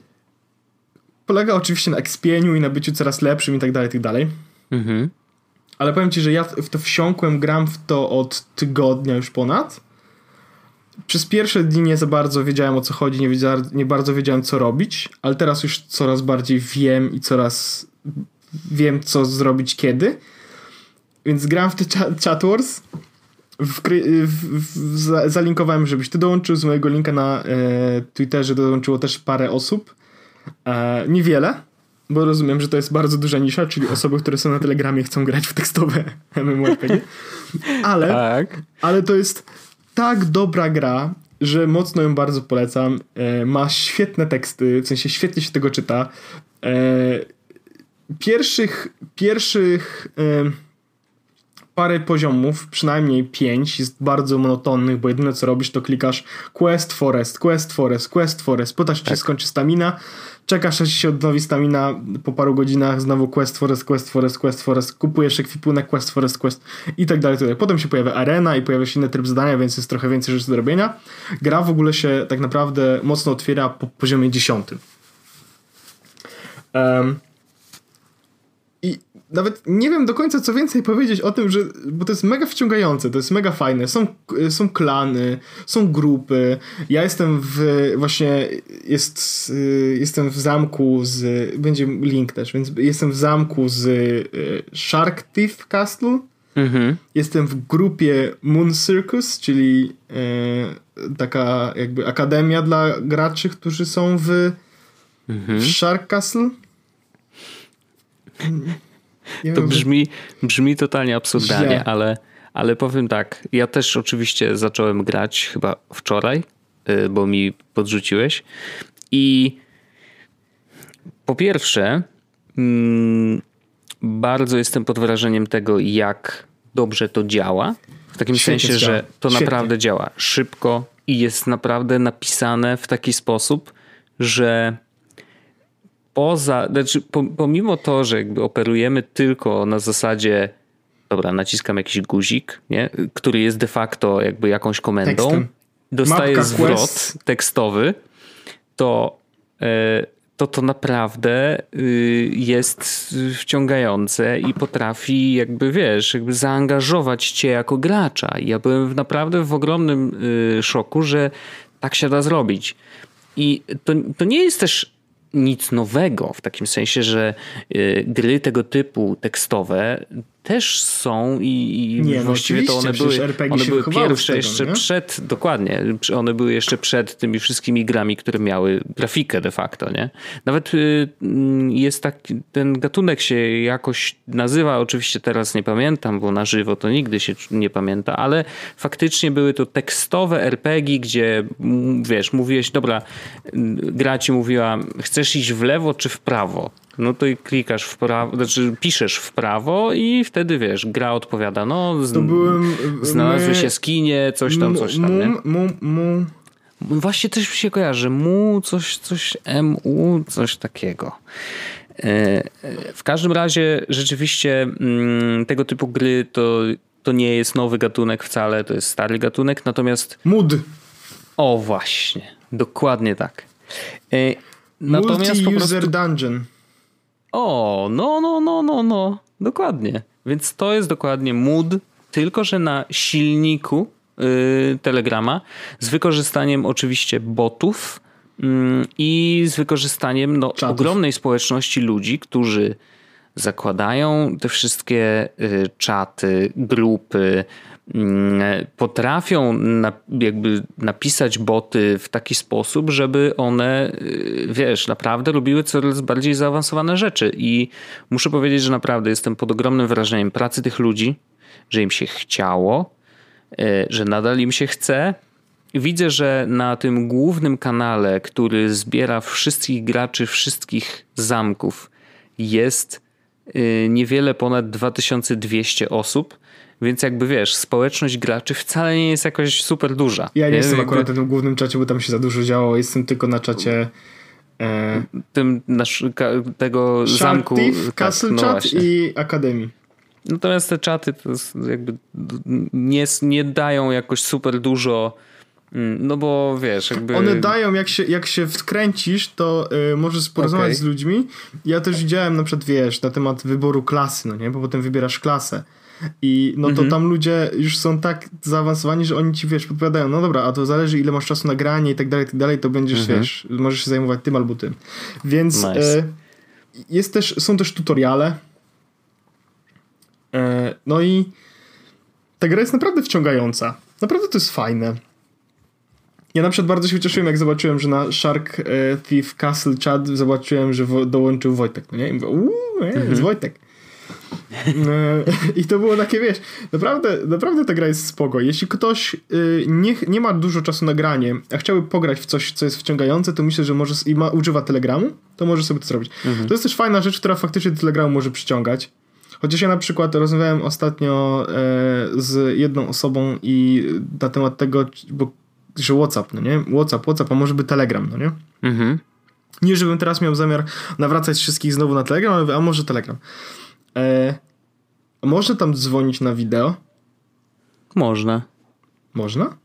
Polega oczywiście na expieniu i na byciu coraz lepszym i tak dalej, i tak dalej. Mhm. Ale powiem ci, że ja w to wsiąkłem, gram w to od tygodnia już ponad przez pierwsze dni nie za bardzo wiedziałem o co chodzi, nie, nie bardzo wiedziałem co robić, ale teraz już coraz bardziej wiem i coraz wiem co zrobić kiedy. Więc gram w te chat, wars. W, w, w, zalinkowałem, żebyś ty dołączył z mojego linka na e, Twitterze dołączyło też parę osób. E, niewiele, bo rozumiem, że to jest bardzo duża nisza, czyli osoby, które są na Telegramie chcą grać w tekstowe MMORPG. Ale, tak. ale to jest tak dobra gra, że mocno ją bardzo polecam. E, ma świetne teksty, w sensie świetnie się tego czyta. E, pierwszych pierwszych e, parę poziomów, przynajmniej pięć, jest bardzo monotonnych, bo jedyne co robisz to klikasz Quest Forest, Quest Forest, Quest Forest, pytasz tak. czy skończy stamina, czekasz aż się odnowi stamina po paru godzinach, znowu Quest Forest, Quest Forest, Quest Forest, kupujesz ekwipunek Quest Forest, Quest i tak dalej, tak Potem się pojawia arena i pojawia się inny tryb zadania, więc jest trochę więcej rzeczy do robienia. Gra w ogóle się tak naprawdę mocno otwiera po poziomie dziesiątym. Um, nawet nie wiem do końca co więcej powiedzieć o tym, że, bo to jest mega wciągające, to jest mega fajne. Są, są klany, są grupy. Ja jestem w, właśnie, jest, jestem w zamku z, będzie link też, więc jestem w zamku z y, Shark Teeth Castle. Mhm. Jestem w grupie Moon Circus, czyli e, taka jakby akademia dla graczy, którzy są w, mhm. w Shark Castle to brzmi, brzmi totalnie absurdalnie, ale, ale powiem tak. Ja też oczywiście zacząłem grać chyba wczoraj, y, bo mi podrzuciłeś. I po pierwsze, mm, bardzo jestem pod wrażeniem tego, jak dobrze to działa. W takim Świetnie sensie, że to Świetnie. naprawdę działa szybko i jest naprawdę napisane w taki sposób, że poza, znaczy pomimo to, że jakby operujemy tylko na zasadzie dobra, naciskam jakiś guzik, nie? który jest de facto jakby jakąś komendą, Tekstem. dostaję Mapka zwrot quest. tekstowy, to, e, to to naprawdę y, jest wciągające i potrafi jakby, wiesz, jakby zaangażować cię jako gracza. Ja byłem naprawdę w ogromnym y, szoku, że tak się da zrobić. I to, to nie jest też nic nowego, w takim sensie, że y, gry tego typu tekstowe też są i, i Nie, no właściwie to one były, one były pierwsze jeszcze przed, dokładnie, one były jeszcze przed tymi wszystkimi grami, które miały grafikę de facto, nie? Nawet y, mm, jest taki, ten gatunek się jakoś nazywa, oczywiście teraz nie pamiętam, bo na żywo to nigdy się nie pamięta, ale faktycznie były to tekstowe RPG, gdzie mm, wiesz, mówiłeś, dobra, mm, gra ci mówiła, chcesz iść w lewo czy w prawo? No to i klikasz w prawo, znaczy piszesz w prawo i wtedy wiesz, gra odpowiada, no z, To byłem... znalazły my- się skinie, coś tam, coś tam, nie? Mu, Właśnie też mi się kojarzy, mu, coś, coś, mu, coś takiego. E, e, W każdym razie rzeczywiście mm, tego typu gry to, to nie jest nowy gatunek wcale, to jest stary gatunek, natomiast Mood. o właśnie, dokładnie tak. E, Natomiast po prostu Multi-user dungeon. O, no, no, no, no, no. Dokładnie. Więc to jest dokładnie mood, tylko że na silniku yy, Telegrama z wykorzystaniem oczywiście botów yy, i z wykorzystaniem no, Czatów. ogromnej społeczności ludzi, którzy zakładają te wszystkie y, czaty, grupy, potrafią na, jakby napisać boty w taki sposób, żeby one, y, wiesz, naprawdę robiły coraz bardziej zaawansowane rzeczy. I muszę powiedzieć, że naprawdę jestem pod ogromnym wrażeniem pracy tych ludzi, że im się chciało, y, że nadal im się chce. Widzę, że na tym głównym kanale, który zbiera wszystkich graczy wszystkich zamków, jest y, niewiele ponad 2200 osób. Więc jakby wiesz, społeczność graczy wcale nie jest jakoś super duża. Ja nie jestem Jakby akurat na tym głównym czacie, bo tam się za dużo działo. Jestem tylko na czacie e, Tym nasz, tego Shark zamku. Thief, tak, Castle no Chat właśnie. i Akademii. Natomiast te czaty to jakby nie, nie dają jakoś super dużo. mm, No bo wiesz, jakby. One dają, jak się, jak się wkręcisz, to y, możesz porozmawiać Okej. z ludźmi. Ja też widziałem na przykład, wiesz, na temat wyboru klasy, no nie? Bo potem wybierasz klasę. I no to Mhm. tam ludzie już są tak zaawansowani, że oni ci, wiesz, podpowiadają, no dobra, a to zależy ile masz czasu na granie i tak dalej, i tak dalej, to będziesz, Mhm. wiesz, możesz się zajmować tym albo tym. Więc Nice. e, jest też, są też tutoriale. E, no i ta gra jest naprawdę wciągająca. Naprawdę to jest fajne. Ja na przykład bardzo się ucieszyłem, jak zobaczyłem, że na Shark e, Thief Castle Chat zobaczyłem, że wo- dołączył Wojtek, no nie? I mówię, uuu, nie, jest Wojtek. E, I to było takie, wiesz, naprawdę, naprawdę ta gra jest spoko. Jeśli ktoś y, nie, nie ma dużo czasu na granie, a chciałby pograć w coś, co jest wciągające, to myślę, że może i ma, używa Telegramu, to może sobie to zrobić. To jest też fajna rzecz, która faktycznie Telegramu może przyciągać. Chociaż ja na przykład rozmawiałem ostatnio e, z jedną osobą i na temat tego, bo, że WhatsApp, no nie? WhatsApp, WhatsApp, a może by Telegram, no nie? Mhm. Nie, żebym teraz miał zamiar nawracać wszystkich znowu na Telegram, a może Telegram. E, można tam dzwonić na wideo? Można. Można?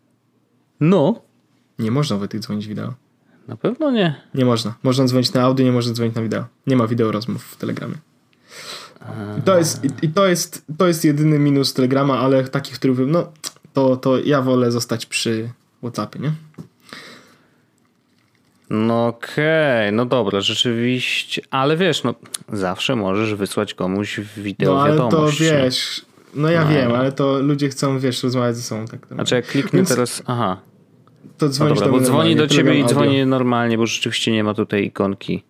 No, Nie można Wojtek dzwonić wideo. na pewno nie. Nie można. Można dzwonić na audio, nie można dzwonić na wideo. Nie ma wideo rozmów w Telegramie. I to jest, i, i to jest, to jest jedyny minus Telegrama, ale taki, który powiem, no to, to ja wolę zostać przy Whatsappie, nie? No okej, no dobra, rzeczywiście. Ale wiesz, no zawsze możesz wysłać komuś wideo No ale to wiadomość. nie? wiesz, no ja No. wiem, ale to ludzie chcą, wiesz, rozmawiać ze sobą. Tak, Znaczy jak kliknę Więc teraz... Aha, to no dzwonisz dobra, do bo dzwoni do ciebie i dzwoni normalnie, bo rzeczywiście nie ma tutaj ikonki.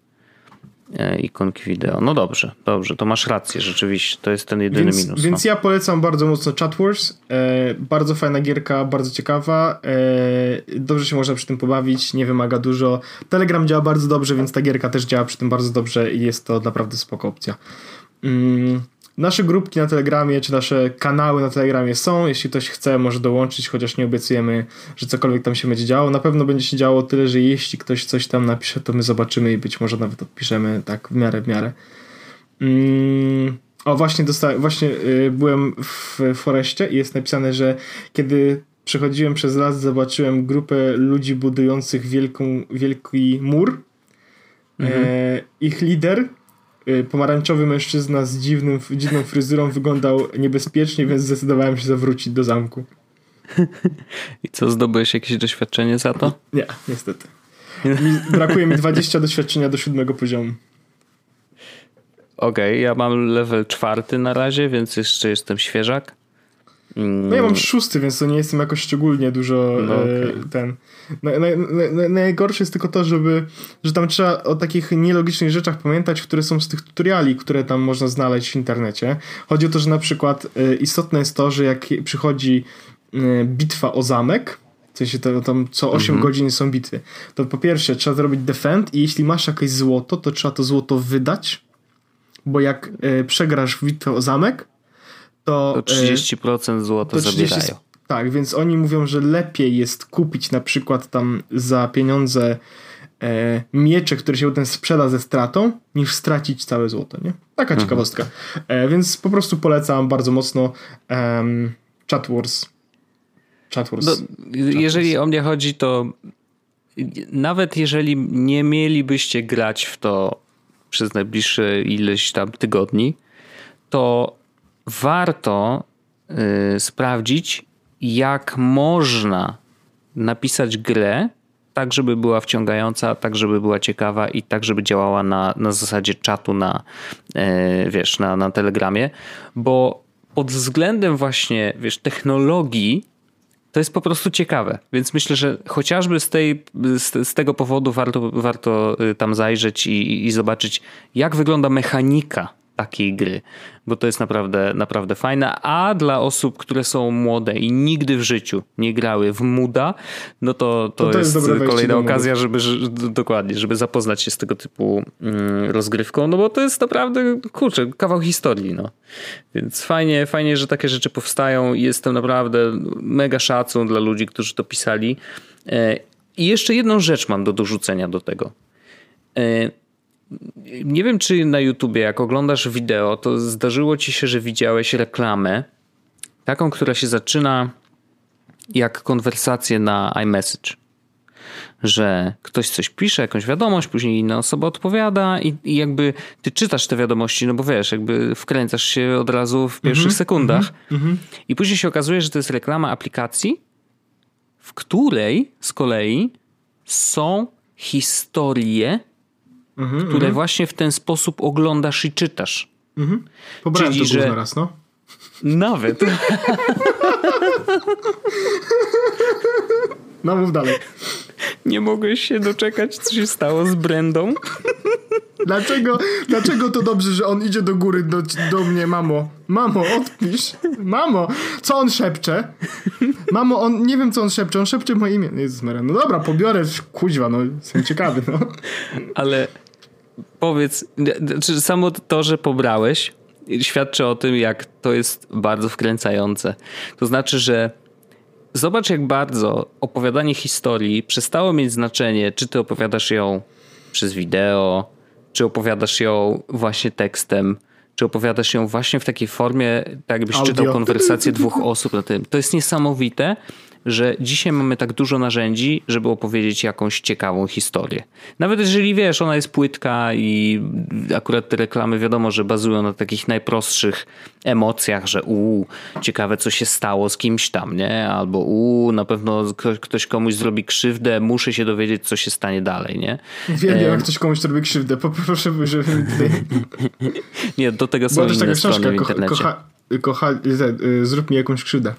E, Ikonki wideo. No dobrze, dobrze, to masz rację, rzeczywiście. To jest ten jedyny Więc, minus. więc no. ja polecam bardzo mocno Chat Wars. E, bardzo fajna gierka, bardzo ciekawa. E, dobrze się można przy tym pobawić, nie wymaga dużo. Telegram działa bardzo dobrze, więc ta gierka też działa przy tym bardzo dobrze i jest to naprawdę spoko opcja. Mm, nasze grupki na Telegramie, czy nasze kanały na Telegramie są. Jeśli ktoś chce, może dołączyć, chociaż nie obiecujemy, że cokolwiek tam się będzie działo. Na pewno będzie się działo tyle, że jeśli ktoś coś tam napisze, to my zobaczymy i być może nawet odpiszemy tak w miarę, w miarę. Mm, o, właśnie dostałem, właśnie y, byłem w Foreście i jest napisane, że kiedy przechodziłem przez las, zobaczyłem grupę ludzi budujących wielką, wielki mur. E, ich lider, pomarańczowy mężczyzna z dziwnym, dziwną fryzurą wyglądał niebezpiecznie, więc zdecydowałem się zawrócić do zamku. I co, zdobyłeś jakieś doświadczenie za to? Nie, niestety. Mi, brakuje mi 20 doświadczenia do siódmego poziomu. Okej, okay, ja mam level czwarty na razie, więc jeszcze jestem świeżak. No ja mam szósty, więc to nie jestem jakoś szczególnie dużo no, okay. e, ten. najgorsze jest tylko to, żeby, że tam trzeba o takich nielogicznych rzeczach pamiętać, które są z tych tutoriali, które tam można znaleźć w internecie. Chodzi o to, że na przykład e, istotne jest to, że jak przychodzi e, bitwa o zamek, w sensie to, tam co 8 mm -hmm. godzin są bitwy, to po pierwsze trzeba zrobić defend i jeśli masz jakieś złoto, to trzeba to złoto wydać, bo jak przegrasz w bitwę o zamek, to... To 30% e, złota to 30, zabierają. Tak, więc oni mówią, że lepiej jest kupić na przykład tam za pieniądze e, miecze, które się potem sprzeda ze stratą, niż stracić całe złoto, nie? Taka mhm. ciekawostka. E, więc po prostu polecam bardzo mocno um, Chat Wars. Chat Wars. No, Chat jeżeli Wars. o mnie chodzi, to nawet jeżeli nie mielibyście grać w to przez najbliższe ileś tam tygodni, to warto y, sprawdzić, jak można napisać grę tak, żeby była wciągająca, tak, żeby była ciekawa i tak, żeby działała na, na zasadzie czatu na, y, wiesz, na, na Telegramie, bo pod względem właśnie, wiesz, technologii to jest po prostu ciekawe. Więc myślę, że chociażby z, tej, z, z tego powodu warto, warto y, tam zajrzeć i, i zobaczyć, jak wygląda mechanika takiej gry, bo to jest naprawdę, naprawdę fajne. A dla osób, które są młode i nigdy w życiu nie grały w Muda, no to, to, to, to jest, jest kolejna okazja, żeby, dokładnie, żeby zapoznać się z tego typu mm, rozgrywką, no bo to jest naprawdę, kurczę, kawał historii, no. Więc fajnie, fajnie, że takie rzeczy powstają i jestem naprawdę mega szacun dla ludzi, którzy to pisali. E, I jeszcze jedną rzecz mam do dorzucenia do tego e, nie wiem, czy na YouTubie, jak oglądasz wideo, to zdarzyło ci się, że widziałeś reklamę, taką, która się zaczyna jak konwersację na iMessage. Że ktoś coś pisze, jakąś wiadomość, później inna osoba odpowiada i, i jakby ty czytasz te wiadomości, no bo wiesz, jakby wkręcasz się od razu w pierwszych mm -hmm, sekundach. Mm -hmm. I później się okazuje, że to jest reklama aplikacji, w której z kolei są historie mhm, które mhm. właśnie w ten sposób oglądasz i czytasz. Mhm. Pobrałem Czyli, to że... raz, no. Nawet. No mów dalej. Nie mogłeś się doczekać, co się stało z Brendą? Dlaczego, dlaczego to dobrze, że on idzie do góry do, do mnie, mamo? Mamo, odpisz. Mamo, co on szepcze? Mamo, on, nie wiem co on szepcze, on szepcze moje imię. Jezus Maria, no dobra, pobiorę, kuźwa, no, jestem ciekawy, no. Ale powiedz, czy samo to, że pobrałeś, świadczy o tym, jak to jest bardzo wkręcające. To znaczy, że zobacz, jak bardzo opowiadanie historii przestało mieć znaczenie, czy ty opowiadasz ją przez wideo, czy opowiadasz ją właśnie tekstem, czy opowiadasz ją właśnie w takiej formie, tak jakbyś Audio. czytał konwersację dwóch osób na tym. To jest niesamowite, że dzisiaj mamy tak dużo narzędzi, żeby opowiedzieć jakąś ciekawą historię. Nawet jeżeli wiesz, ona jest płytka i akurat te reklamy wiadomo, że bazują na takich najprostszych emocjach, że u ciekawe co się stało z kimś tam, nie? Albo u na pewno ktoś komuś zrobi krzywdę, muszę się dowiedzieć co się stanie dalej, nie? Wiem, e... jak ktoś komuś zrobi krzywdę, poproszę, żeby mi tutaj... nie, do tego są inne strony w internecie. Kocha, kocha, y, zrób mi jakąś krzywdę.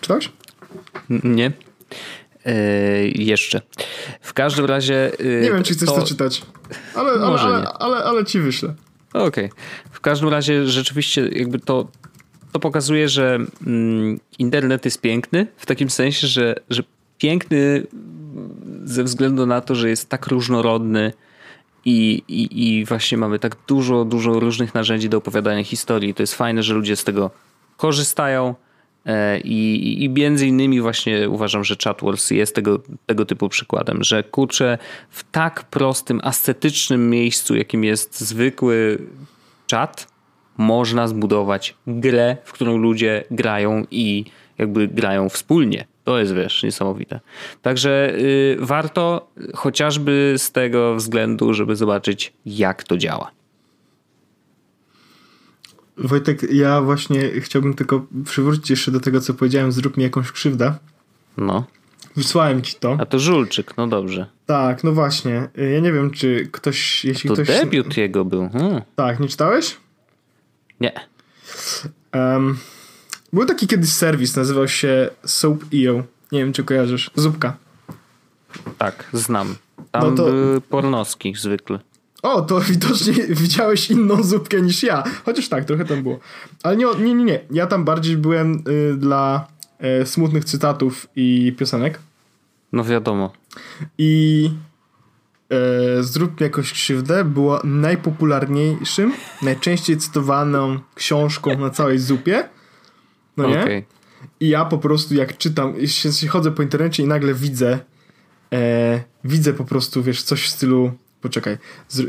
Czytałeś? Nie. Yy, jeszcze. W każdym razie. Yy, nie wiem, czy chcesz to, to czytać. Ale, ale, ale, ale, ale, ci wyślę. Okej. Okay. W każdym razie rzeczywiście jakby to, to pokazuje, że mm, internet jest piękny w takim sensie, że, że piękny ze względu na to, że jest tak różnorodny i, i, i właśnie mamy tak dużo, dużo różnych narzędzi do opowiadania historii. To jest fajne, że ludzie z tego korzystają E, I, I między innymi właśnie uważam, że Chatwars jest tego, tego typu przykładem, że kurczę, w tak prostym, ascetycznym miejscu, jakim jest zwykły czat, można zbudować grę, w którą ludzie grają i jakby grają wspólnie. To jest, wiesz, niesamowite. Także y, warto chociażby z tego względu, żeby zobaczyć, jak to działa. Wojtek, ja właśnie chciałbym tylko przywrócić jeszcze do tego, co powiedziałem, zrób mi jakąś krzywdę. No. Wysłałem ci to. A to Żulczyk, no dobrze. Tak, no właśnie. Ja nie wiem, czy ktoś, jeśli To ktoś... debiut jego był. Hmm. Tak, nie czytałeś? Nie. Um, był taki kiedyś serwis, nazywał się Soap.io. Nie wiem, czy kojarzysz. Zupka. Tak, znam. Tam No to- były pornoski zwykle. O, to widocznie widziałeś inną zupkę niż ja. Chociaż tak, trochę tam było. Ale nie, nie, nie. nie. Ja tam bardziej byłem y, dla y, smutnych cytatów i piosenek. No wiadomo. I e, Zrób mi jakąś krzywdę była najpopularniejszym, najczęściej cytowaną książką na całej zupie. No nie? I ja po prostu jak czytam, się, się chodzę po internecie i nagle widzę, e, widzę po prostu, wiesz, coś w stylu, poczekaj,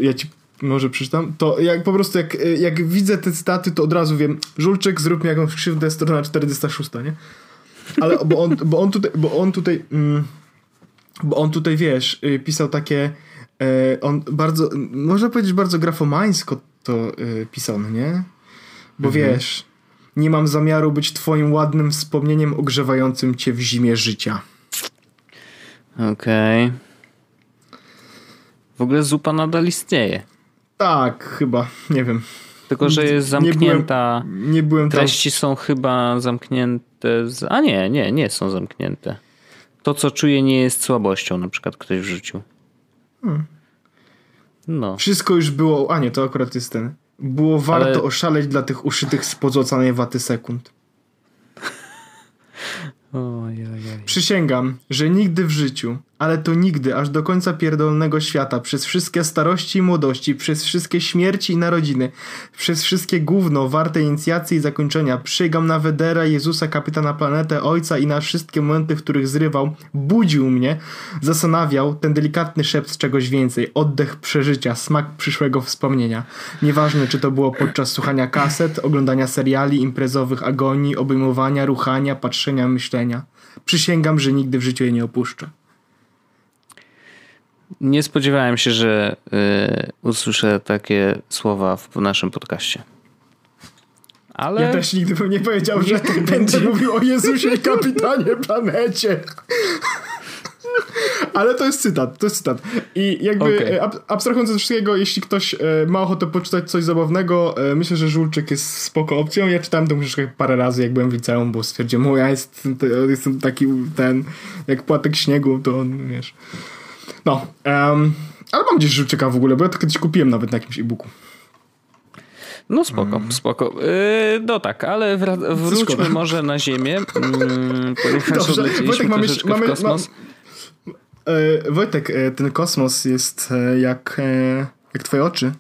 ja ci może przeczytam, to jak po prostu jak, e, jak widzę te cytaty, to od razu wiem, Żulczyk, zrób mi jakąś krzywdę, strona 46, nie? Ale, bo on, bo on tutaj, bo on tutaj, mm, bo on tutaj, wiesz, y, pisał takie, e, on bardzo, można powiedzieć bardzo grafomańsko to y, pisał, nie? Bo wiesz, nie mam zamiaru być twoim ładnym wspomnieniem ogrzewającym cię w zimie życia. Okej. W ogóle zupa nadal istnieje. Tak, chyba, nie wiem. Tylko, że jest Nie byłem- zamknięta. Nie byłem tam. Treści są chyba zamknięte. Z... A nie, nie, nie są zamknięte. To, co czuję, nie jest słabością, na przykład ktoś wrzucił. Hmm. No. Wszystko już było, a nie, to akurat jest ten. Było warto Ale- oszaleć dla tych uszytych z pozłacanej waty sekund. Ojojoj. Przysięgam, że nigdy w życiu, ale to nigdy, aż do końca pierdolnego świata, przez wszystkie starości i młodości, przez wszystkie śmierci i narodziny, przez wszystkie gówno warte inicjacji i zakończenia, przyjgam na Wedera, Jezusa, kapitana planetę, Ojca i na wszystkie momenty, w których zrywał, budził mnie, zastanawiał ten delikatny szept czegoś więcej, oddech przeżycia, smak przyszłego wspomnienia. Nieważne, czy to było podczas słuchania kaset, oglądania seriali, imprezowych agonii, obejmowania, ruchania, patrzenia, myślenia. Przysięgam, że nigdy w życiu jej nie opuszczę. Nie spodziewałem się, że y, usłyszę takie słowa w naszym podcaście. Ale Ja też nigdy bym nie powiedział, że będę mówił o Jezusie i kapitanie planecie. Ale to jest cytat, to jest cytat. I jakby Okej. e, ab- abstrahując od wszystkiego, jeśli ktoś e, ma ochotę poczytać coś zabawnego, e, myślę, że Żulczyk jest spoko opcją. Ja czytałem tę książkę parę razy, jak byłem w liceum, bo stwierdziłem, o ja jest, to, jestem taki ten, jak płatek śniegu, to on, wiesz. No, em, ale mam gdzieś Żulczyka w ogóle, bo ja to kiedyś kupiłem nawet na jakimś e-booku. no spoko, Mm. spoko. Y, no tak, ale wra- wróćmy szkoda. może na ziemię, mm, ponieważ Dobrze, Wojtek, mamy, troszeczkę mamy, w kosmos. E, Wojtek, e, ten kosmos jest e, jak, jak twoje oczy.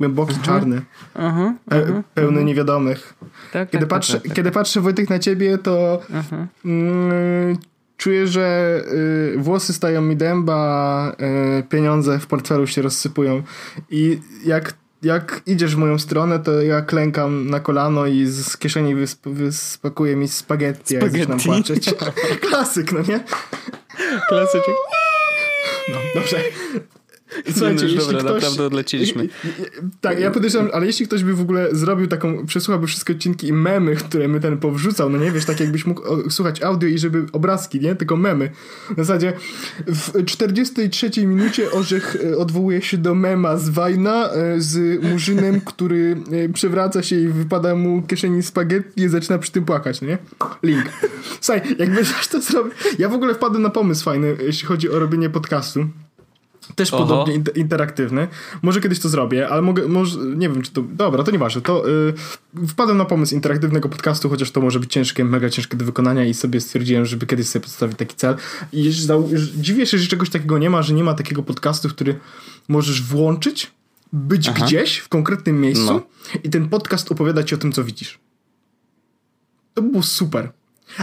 Głęboki, czarny, Mhm, pe, pełny niewiadomych. tak, Kiedy, tak, patrzę, tak, tak. kiedy patrzę Wojtek na ciebie, to Mhm. mm, czuję, że y, włosy stają mi dęba, y, pieniądze w portfelu się rozsypują i jak, jak idziesz w moją stronę, to ja klękam na kolano i z, kieszeni wysp, wyspakuje mi spaghetti, jak zaczynam Spaghetti. płaczeć. Klasyk, no nie? Klasyczek. No, dobrze. Słuchajcie, już dobra, naprawdę odleciliśmy. Tak, ja podejrzewam, ale jeśli ktoś by w ogóle zrobił taką, przesłuchałby wszystkie odcinki i memy, które my ten powrzucał, no nie wiesz, tak jakbyś mógł słuchać audio i żeby obrazki, nie? Tylko memy. W zasadzie w 43 minucie Orzech e, odwołuje się do mema z Wajna e, z murzynem, który e, przewraca się i wypada mu kieszeni spaghetti i zaczyna przy tym płakać, no nie? Link. Słuchaj, jakby coś to zrobił. Ja w ogóle wpadłem na pomysł fajny, jeśli chodzi o robienie podcastu. Też Oho. podobnie inter- interaktywny. Może kiedyś to zrobię, ale mogę, może, nie wiem, czy to. Dobra, to nieważne. To y, wpadłem na pomysł interaktywnego podcastu, chociaż to może być ciężkie, mega ciężkie do wykonania i sobie stwierdziłem, żeby kiedyś sobie postawić taki cel. I dziwię się, że czegoś takiego nie ma, że nie ma takiego podcastu, który możesz włączyć, być Aha. gdzieś w konkretnym miejscu No. i ten podcast opowiada ci o tym, co widzisz. To by było super.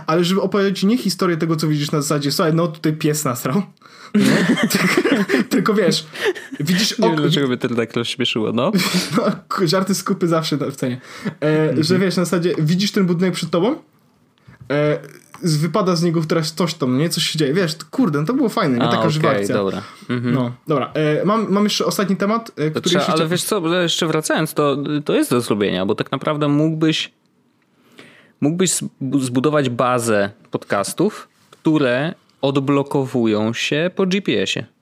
Ale żeby opowiedzieć nie historię tego, co widzisz na zasadzie, słuchaj, no tutaj pies nasrał. Tylko, wiesz, widzisz Nie wiem, ok- dlaczego mnie to tak rozśmieszyło, no. no, żarty z kupy zawsze w cenie. E, Mhm. Że wiesz, na zasadzie widzisz ten budynek przed tobą, e, wypada z niego teraz coś tam, nie? Coś się dzieje. Wiesz, kurde, no to było fajne, nie? Taka żywa okej, akcja. dobra. Mhm. No, dobra. E, mam, mam jeszcze ostatni temat, e, który trzeba, ale wiesz co, jeszcze wracając, to, to jest do zrobienia, bo tak naprawdę mógłbyś mógłbyś zbu- zbudować bazę podcastów, które odblokowują się po GPS-ie.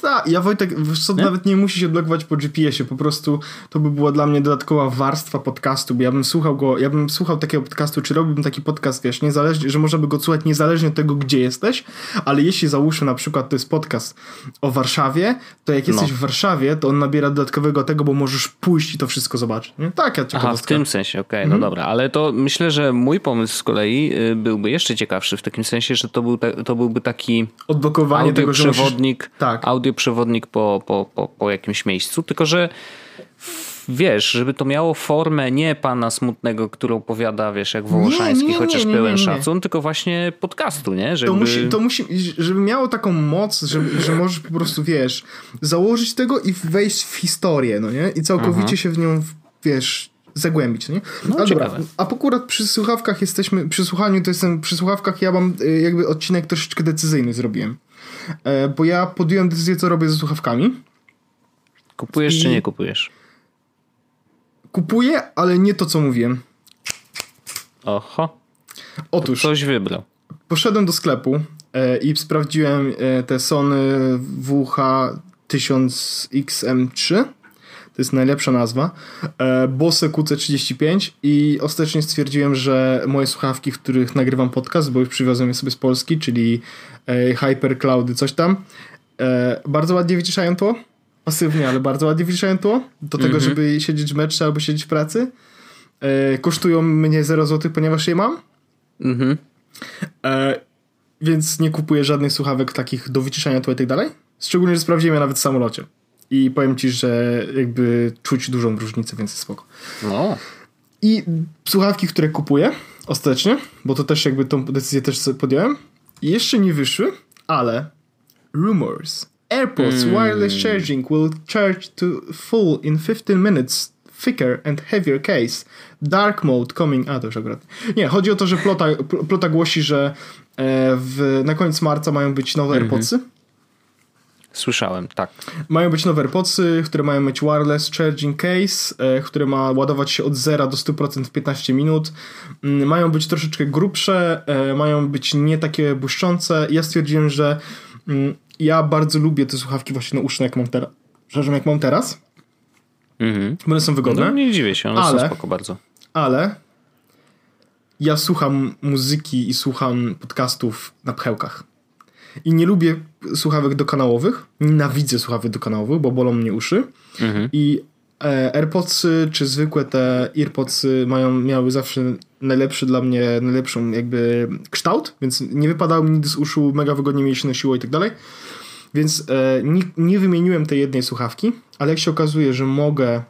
Tak, ja Wojtek, co, nie? nawet nie musi się po GPS-ie, po prostu to by była dla mnie dodatkowa warstwa podcastu, bo ja bym słuchał go, ja bym słuchał takiego podcastu, czy robiłbym taki podcast, wiesz, niezależnie, że można by go słuchać niezależnie od tego, gdzie jesteś, ale jeśli załóżmy na przykład to jest podcast o Warszawie, to jak jesteś no. w Warszawie, to on nabiera dodatkowego tego, bo możesz pójść i to wszystko zobaczyć, nie? Tak, ja Aha, w tym sensie, okej, okay, no mhm. dobra, ale to myślę, że mój pomysł z kolei y, byłby jeszcze ciekawszy w takim sensie, że to, był to byłby taki odblokowanie tego, że przewodnik, musisz... tak. audio przewodnik po, po, po, po jakimś miejscu, tylko że wiesz, żeby to miało formę nie pana smutnego, który opowiada, wiesz, jak Wołoszański, nie, nie, chociaż nie, pełen szacun, tylko właśnie podcastu, nie? Żeby... To, musi, to musi, żeby miało taką moc, żeby, że możesz po prostu, wiesz, założyć tego i wejść w historię, no nie? I całkowicie Aha. się w nią, wiesz, zagłębić, nie? No, a, dobra, a akurat przy słuchawkach jesteśmy, przy słuchaniu to jestem, przy słuchawkach ja mam y, jakby odcinek troszeczkę decyzyjny zrobiłem. E, bo ja podjąłem decyzję, co robię ze słuchawkami. Kupujesz I... czy nie kupujesz? Kupuję, ale nie to, co mówiłem. Oho. Otóż. To coś wybrał. Poszedłem do sklepu e, i sprawdziłem e, te Sony WH-1000XM3. To jest najlepsza nazwa. Bose QC35 i ostatecznie stwierdziłem, że moje słuchawki, w których nagrywam podcast, bo już przywiozłem je sobie z Polski, czyli Hypercloudy, coś tam, e, bardzo ładnie wyciszają to. Pasywnie, ale bardzo ładnie wyciszają to. Do tego, mm -hmm. żeby siedzieć w meczu albo siedzieć w pracy. Kosztują mnie 0 zł, ponieważ je mam. Mhm. Więc nie kupuję żadnych słuchawek takich do wyciszania tu i tak dalej. Szczególnie, że sprawdziłem je nawet w samolocie. I powiem ci, że jakby czuć dużą różnicę, więc jest spoko. No. I słuchawki, które kupuję ostatecznie, bo to też jakby tą decyzję też podjąłem, jeszcze nie wyszły, ale rumors. AirPods mm. wireless charging will charge to full in 15 minutes. Thicker and heavier case. Dark mode coming. A to już akurat. Nie, chodzi o to, że plota, plota głosi, że e, w, na koniec marca mają być nowe mm -hmm. Słyszałem, tak. Mają być nowe AirPodsy, które mają mieć wireless charging case, e, które ma ładować się od 0 do 100% w 15 minut. Mm, mają być troszeczkę grubsze, e, mają być nie takie błyszczące. Ja stwierdziłem, że mm, ja bardzo lubię te słuchawki właśnie nauszne, jak mam teraz. Przepraszam, jak mam teraz. Mhm. Bo one są wygodne. No nie dziwię się, one ale, są spoko bardzo. Ale ja słucham muzyki i słucham podcastów na pchełkach. I nie lubię słuchawek dokanałowych. Nienawidzę słuchawek dokanałowych, bo bolą mnie uszy. Mhm. I e, AirPodsy czy zwykłe te EarPodsy mają, miały zawsze najlepszy dla mnie, najlepszą jakby kształt, więc nie wypadały mi nigdy z uszu, mega wygodnie mi się nosiło i tak dalej. Więc e, nie, nie wymieniłem tej jednej słuchawki, ale jak się okazuje, że mogę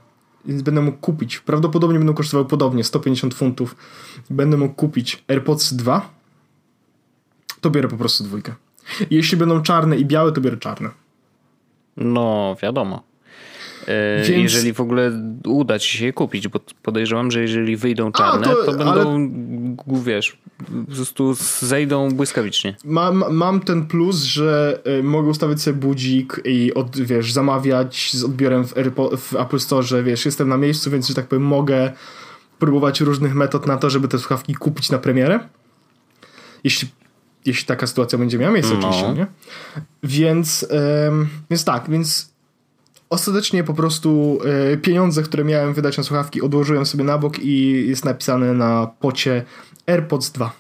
będę mógł kupić, prawdopodobnie będą kosztowały podobnie 150 funtów, będę mógł kupić AirPods 2, to biorę po prostu dwójkę. Jeśli będą czarne i białe, to biorę czarne. No, wiadomo. E, Więc... Jeżeli w ogóle uda ci się je kupić, bo podejrzewam, że jeżeli wyjdą czarne, A, to, to, będą, ale... wiesz, po prostu zejdą błyskawicznie. Mam, mam ten plus, że y, mogę ustawić sobie budzik i od, wiesz, zamawiać z odbiorem w, Airpo, w Apple Store, wiesz, jestem na miejscu, więc, że tak powiem, mogę próbować różnych metod na to, żeby te słuchawki kupić na premierę. Jeśli jeśli taka sytuacja będzie miała miejsce no. oczywiście, nie? Więc, ym, więc tak, więc ostatecznie po prostu y, pieniądze, które miałem wydać na słuchawki odłożyłem sobie na bok i jest napisane na pocie AirPods 2.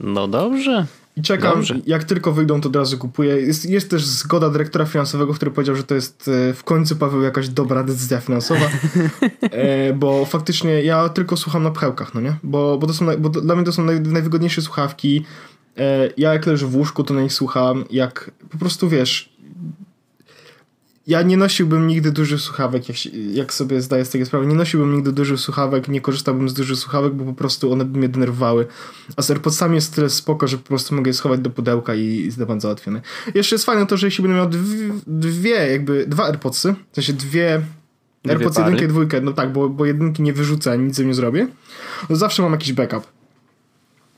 No dobrze. I czekam, Dobrze. jak tylko wyjdą, to od razu kupuję. Jest, jest też zgoda dyrektora finansowego, który powiedział, że to jest e, w końcu, Paweł, jakaś dobra decyzja finansowa, e, bo faktycznie ja tylko słucham na pchełkach, no nie? Bo, bo, to są, bo dla mnie to są naj, najwygodniejsze słuchawki, ja jak leżę w łóżku, to na nich słucham, jak po prostu wiesz, ja nie nosiłbym nigdy dużych słuchawek, jak, jak sobie zdaję z tego sprawę, nie nosiłbym nigdy dużych słuchawek, nie korzystałbym z dużych słuchawek, bo po prostu one by mnie denerwowały. A z AirPodsami jest tyle spoko, że po prostu mogę je schować do pudełka i jest temat załatwiony. Jeszcze jest fajne to, że jeśli będę miał dwie, dwie jakby, dwa AirPodsy, w sensie dwie AirPods jedynkę i dwójkę, no tak, bo, bo jedynki nie wyrzucę, nic z nie zrobię, to zawsze mam jakiś backup.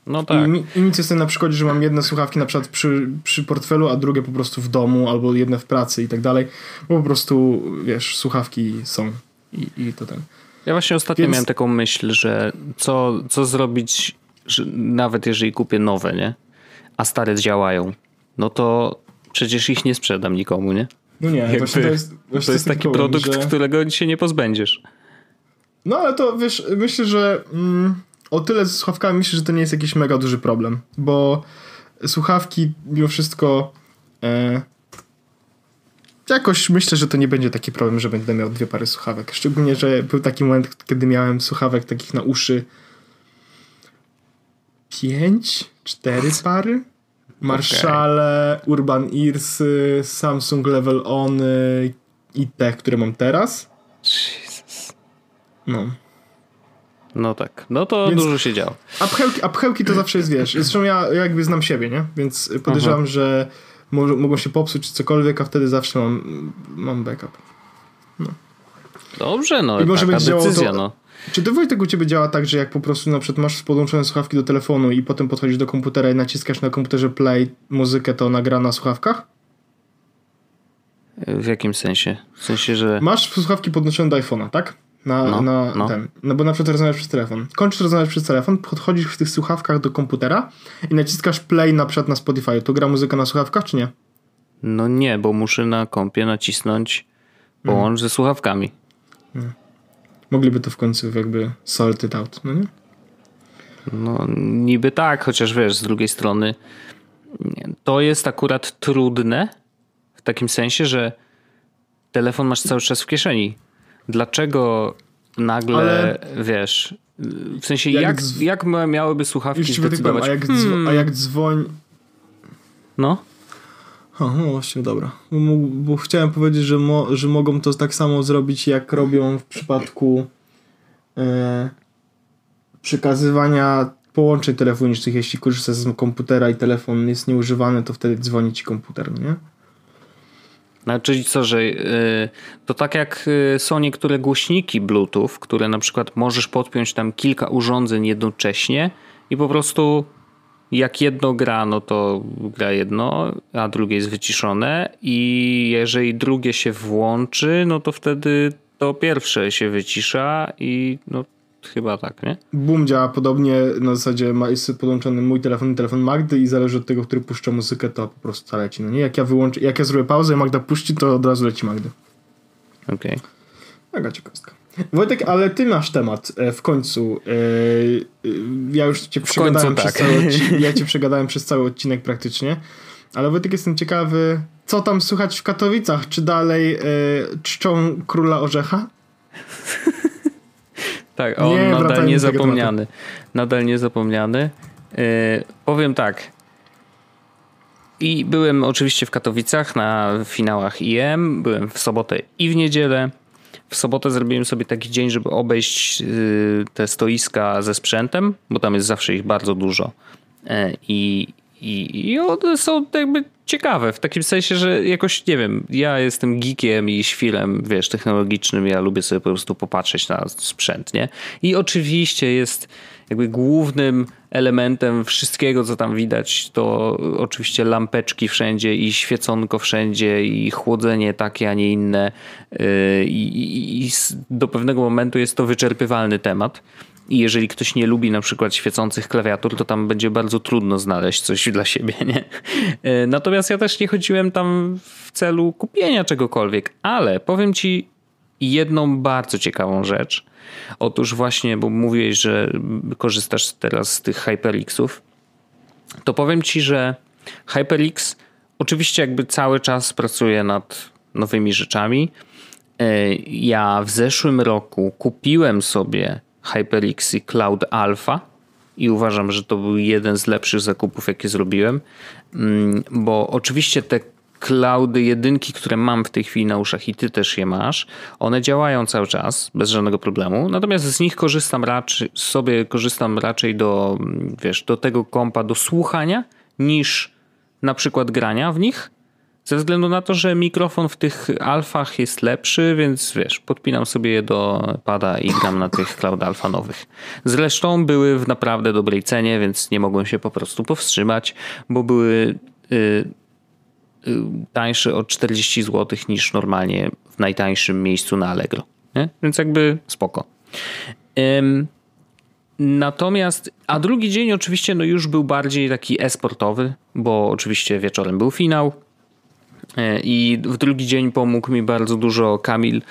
No tak. I, I nic jest na przykład, że mam jedne słuchawki na przykład przy, przy portfelu, a drugie po prostu w domu, albo jedne w pracy i tak dalej, bo po prostu, wiesz, słuchawki są i, i to ten. Ja właśnie ostatnio Więc... miałem taką myśl, że co, co zrobić, że nawet jeżeli kupię nowe, nie? a stare działają, no to przecież ich nie sprzedam nikomu, nie? No nie, Jakby, właśnie to jest, właśnie to jest taki problem, produkt, że... którego się nie pozbędziesz. No ale to wiesz, myślę, że mm, o tyle z słuchawkami myślę, że to nie jest jakiś mega duży problem, bo słuchawki mimo wszystko e, jakoś myślę, że to nie będzie taki problem, że będę miał dwie pary słuchawek. Szczególnie, że był taki moment, kiedy miałem słuchawek takich na uszy pięć, cztery pary. Marshale, okay. Urban Ears, Samsung Level On i te, które mam teraz. Jesus. No. No tak, no to Więc dużo się działo. A pchełki, a pchełki to zawsze jest, wiesz, zresztą ja jakby znam siebie, nie? Więc podejrzewam, Aha. że mo mogą się popsuć czy cokolwiek, a wtedy zawsze mam, mam backup. No. Dobrze, no I może taka decyzja, to, no. Czy to Wojtek u ciebie działa tak, że jak po prostu na przykład masz podłączone słuchawki do telefonu i potem podchodzisz do komputera i naciskasz na komputerze play muzykę, to nagra na słuchawkach? W jakim sensie? W sensie, że... Masz słuchawki podłączone do iPhone'a, tak? Na, no, na no. ten. No bo na przykład rozmawiasz przez telefon. Kończysz rozmawiać przez telefon, podchodzisz w tych słuchawkach do komputera i naciskasz play na przykład na Spotify. To gra muzyka na słuchawkach, czy nie? No nie, bo muszę na kompie nacisnąć połącz hmm. ze słuchawkami. Hmm. Mogliby to w końcu jakby sort it out, no nie? No niby tak, chociaż wiesz, z drugiej strony to jest akurat trudne w takim sensie, że telefon masz cały czas w kieszeni dlaczego nagle, Ale... wiesz, w sensie jak, jak, z... jak miałyby słuchawki Już zdecydować? a, jak hmm. a jak dzwoń... No? O, no właśnie, dobra. Bo, bo chciałem powiedzieć, że, mo, że mogą to tak samo zrobić, jak robią w przypadku e, przekazywania połączeń telefonicznych. Jeśli korzystasz z komputera i telefon jest nieużywany, to wtedy dzwoni ci komputer, nie? No, czyli co, że yy, to tak jak y, są niektóre głośniki Bluetooth, które na przykład możesz podpiąć tam kilka urządzeń jednocześnie i po prostu jak jedno gra, no to gra jedno, a drugie jest wyciszone i jeżeli drugie się włączy, no to wtedy to pierwsze się wycisza i no Chyba tak, nie? Boom działa podobnie, na zasadzie ma, jest podłączony mój telefon i telefon Magdy i zależy od tego, który puszcza muzykę, to po prostu leci. No nie? Jak ja wyłączę, jak ja zrobię pauzę i Magda puści, to od razu leci Magdy. Okej. Okay. Mega ciekawstka. Wojtek, ale ty masz temat e, w końcu. E, e, ja już cię przegadałem przez tak. cały odcinek, ja cię przegadałem przez cały odcinek praktycznie. Ale Wojtek jestem ciekawy, co tam słychać w Katowicach? Czy dalej czczą króla orzecha? Tak, on nie, nadal niezapomniany. Nadal niezapomniany. Yy, powiem tak. I byłem oczywiście w Katowicach na finałach IM, byłem w sobotę i w niedzielę. W sobotę zrobiłem sobie taki dzień, żeby obejść yy, te stoiska ze sprzętem, bo tam jest zawsze ich bardzo dużo. Yy, I, i, i one są jakby ciekawe, w takim sensie, że jakoś, nie wiem, ja jestem geekiem i świlem, wiesz, technologicznym, ja lubię sobie po prostu popatrzeć na sprzęt, nie? I oczywiście jest jakby głównym elementem wszystkiego, co tam widać, to oczywiście lampeczki wszędzie i świeconko wszędzie i chłodzenie takie, a nie inne yy, i, i, i do pewnego momentu jest to wyczerpywalny temat. I jeżeli ktoś nie lubi na przykład świecących klawiatur, to tam będzie bardzo trudno znaleźć coś dla siebie, nie? E, natomiast ja też nie chodziłem tam w celu kupienia czegokolwiek, ale powiem ci jedną bardzo ciekawą rzecz. Otóż właśnie, bo mówiłeś, że korzystasz teraz z tych HyperXów, to powiem ci, że HyperX oczywiście jakby cały czas pracuje nad nowymi rzeczami. E, ja w zeszłym roku kupiłem sobie HyperX i Cloud Alpha i uważam, że to był jeden z lepszych zakupów, jakie zrobiłem, mm, bo oczywiście te cloudy jedynki, które mam w tej chwili na uszach i ty też je masz, one działają cały czas bez żadnego problemu. Natomiast z nich korzystam raczej, sobie korzystam raczej do, wiesz, do tego kompa do słuchania niż na przykład grania w nich. Ze względu na to, że mikrofon w tych alfach jest lepszy, więc wiesz, podpinam sobie je do pada i gram na tych Cloud Alpha nowych. Zresztą były w naprawdę dobrej cenie, więc nie mogłem się po prostu powstrzymać, bo były y, y, tańsze o 40 zł niż normalnie w najtańszym miejscu na Allegro. Nie? Więc jakby spoko. Ym, Natomiast, a drugi dzień oczywiście no już był bardziej taki e-sportowy, bo oczywiście wieczorem był finał. E, I w drugi dzień pomógł mi bardzo dużo Kamil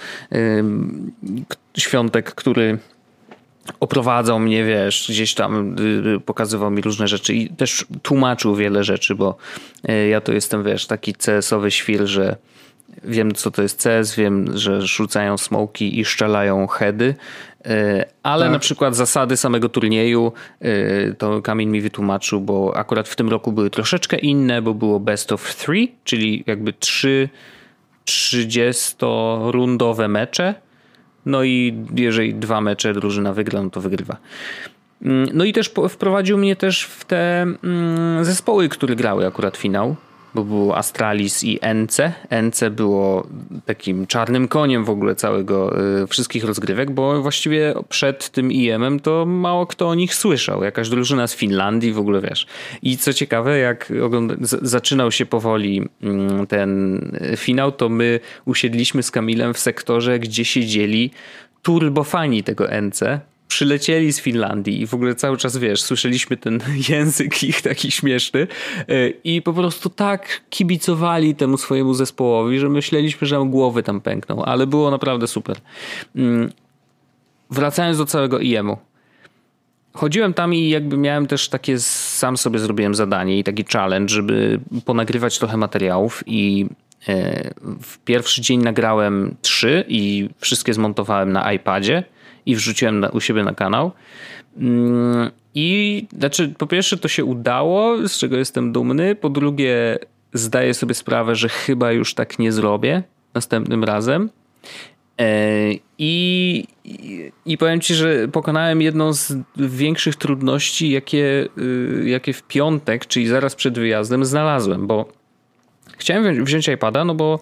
Świątek, który oprowadzał mnie, wiesz, gdzieś tam y, y, pokazywał mi różne rzeczy i też tłumaczył wiele rzeczy, bo e, ja to jestem, wiesz, taki CS-owy świr, że wiem co to jest CS, wiem, że rzucają smoki i szczelają heady, e, ale tak. na przykład zasady samego turnieju e, to Kamil mi wytłumaczył, bo akurat w tym roku były troszeczkę inne, bo było best of three, czyli jakby trzy 30-rundowe mecze no i jeżeli dwa mecze drużyna wygra, no to wygrywa. Mm, no i też wprowadził mnie też w te mm, zespoły, które grały akurat finał bo było Astralis i Ence. Ence było takim czarnym koniem w ogóle całego, y, wszystkich rozgrywek, bo właściwie przed tym IM-em to mało kto o nich słyszał. Jakaś drużyna z Finlandii w ogóle, wiesz. I co ciekawe, jak zaczynał się powoli mm, ten finał, to my usiedliśmy z Kamilem w sektorze, gdzie siedzieli turbofani tego Ence przylecieli z Finlandii i w ogóle cały czas, wiesz, słyszeliśmy ten język ich taki śmieszny e, i po prostu tak kibicowali temu swojemu zespołowi, że myśleliśmy, że głowy tam pękną, ale było naprawdę super. Mm, wracając do całego IEM-u. Chodziłem tam i jakby miałem też takie, sam sobie zrobiłem zadanie i taki challenge, żeby ponagrywać trochę materiałów i e, w pierwszy dzień nagrałem trzy i wszystkie zmontowałem na iPadzie i wrzuciłem na, u siebie na kanał. Mm, I znaczy, po pierwsze, to się udało, z czego jestem dumny. Po drugie, zdaję sobie sprawę, że chyba już tak nie zrobię następnym razem. E, I, i, I powiem ci, że pokonałem jedną z większych trudności, jakie, y, jakie w piątek, czyli zaraz przed wyjazdem, znalazłem, bo chciałem wziąć iPada, no bo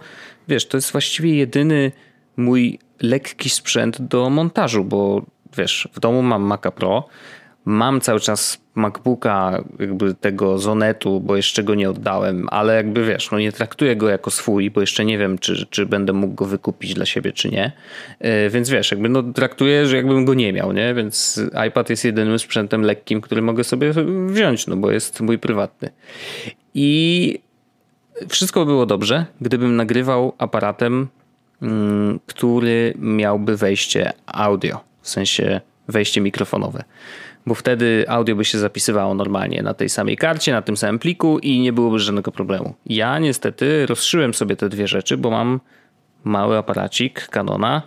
wiesz, to jest właściwie jedyny mój lekki sprzęt do montażu, bo wiesz, w domu mam Maca Pro, mam cały czas MacBooka jakby tego Zonetu, bo jeszcze go nie oddałem, ale jakby wiesz, no nie traktuję go jako swój, bo jeszcze nie wiem, czy, czy będę mógł go wykupić dla siebie, czy nie. E, więc wiesz, jakby no traktuję, że jakbym go nie miał, nie? Więc iPad jest jedynym sprzętem lekkim, który mogę sobie wziąć, no bo jest mój prywatny. I wszystko było dobrze, gdybym nagrywał aparatem który miałby wejście audio, w sensie wejście mikrofonowe. Bo wtedy audio by się zapisywało normalnie na tej samej karcie, na tym samym pliku i nie byłoby żadnego problemu. Ja niestety rozszyłem sobie te dwie rzeczy, bo mam mały aparacik Canona,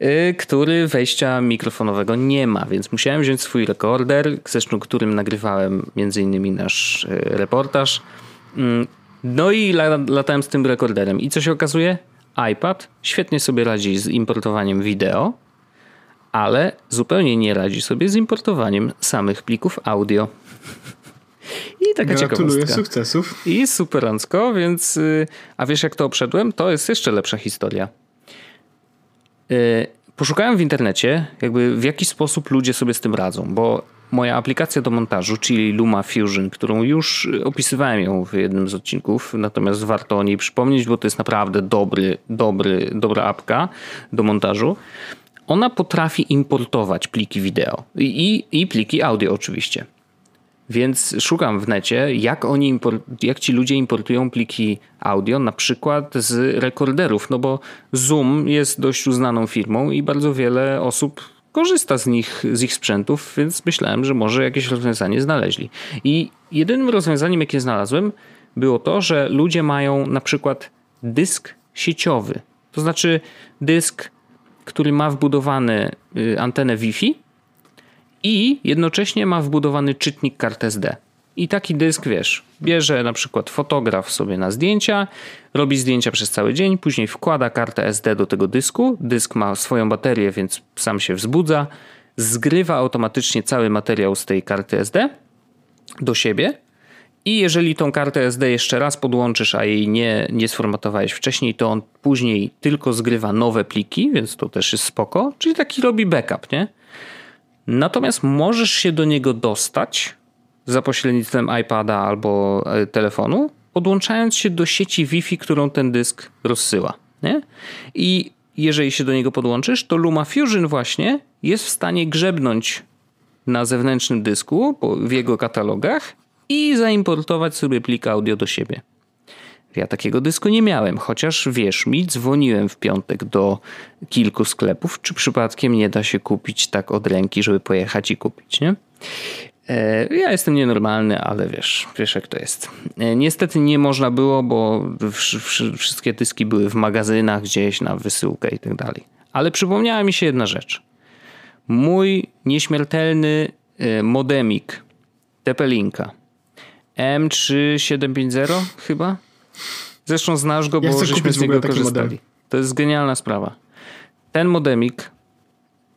yy, który wejścia mikrofonowego nie ma, więc musiałem wziąć swój rekorder, zresztą którym nagrywałem między innymi nasz yy, reportaż. Yy, no i latałem z tym rekorderem. I co się okazuje? iPad świetnie sobie radzi z importowaniem wideo, ale zupełnie nie radzi sobie z importowaniem samych plików audio. I taka Gratuluję sukcesów. I superancko, więc y, a wiesz jak to obszedłem? To jest jeszcze lepsza historia. Y, poszukałem w internecie, jakby w jaki sposób ludzie sobie z tym radzą, bo moja aplikacja do montażu, czyli Luma Fusion, którą już opisywałem ją w jednym z odcinków, natomiast warto o niej przypomnieć, bo to jest naprawdę dobry, dobry, dobra apka do montażu. Ona potrafi importować pliki wideo i, i pliki audio oczywiście. Więc szukam w necie, jak oni jak ci ludzie importują pliki audio, na przykład z rekorderów, no bo Zoom jest dość uznaną firmą i bardzo wiele osób korzysta z nich, z ich sprzętów, więc myślałem, że może jakieś rozwiązanie znaleźli. I jedynym rozwiązaniem, jakie znalazłem, było to, że ludzie mają na przykład dysk sieciowy. To znaczy dysk, który ma wbudowany y, antenę Wi-Fi i jednocześnie ma wbudowany czytnik kart SD. I taki dysk, wiesz, bierze na przykład fotograf sobie na zdjęcia, robi zdjęcia przez cały dzień, później wkłada kartę SD do tego dysku. Dysk ma swoją baterię, więc sam się wzbudza, zgrywa automatycznie cały materiał z tej karty SD do siebie. I jeżeli tą kartę SD jeszcze raz podłączysz, a jej nie, nie sformatowałeś wcześniej, to on później tylko zgrywa nowe pliki, więc to też jest spoko. Czyli taki robi backup, nie? Natomiast możesz się do niego dostać za pośrednictwem iPada albo e, telefonu, podłączając się do sieci Wi-Fi, którą ten dysk rozsyła. Nie? I jeżeli się do niego podłączysz, to Luma Fusion właśnie jest w stanie grzebnąć na zewnętrznym dysku w jego katalogach i zaimportować sobie plik audio do siebie. Ja takiego dysku nie miałem, chociaż wierz mi, dzwoniłem w piątek do kilku sklepów, czy przypadkiem nie da się kupić tak od ręki, żeby pojechać i kupić, nie? E, ja jestem nienormalny, ale wiesz, wiesz jak to jest. E, niestety nie można było, bo wszystkie dyski były w magazynach gdzieś na wysyłkę i tak dalej. Ale przypomniała mi się jedna rzecz. Mój nieśmiertelny e, modemik TP-Linka M3750 chyba? Zresztą znasz go, bo ja żeśmy z niego korzystali. To jest genialna sprawa. Ten modemik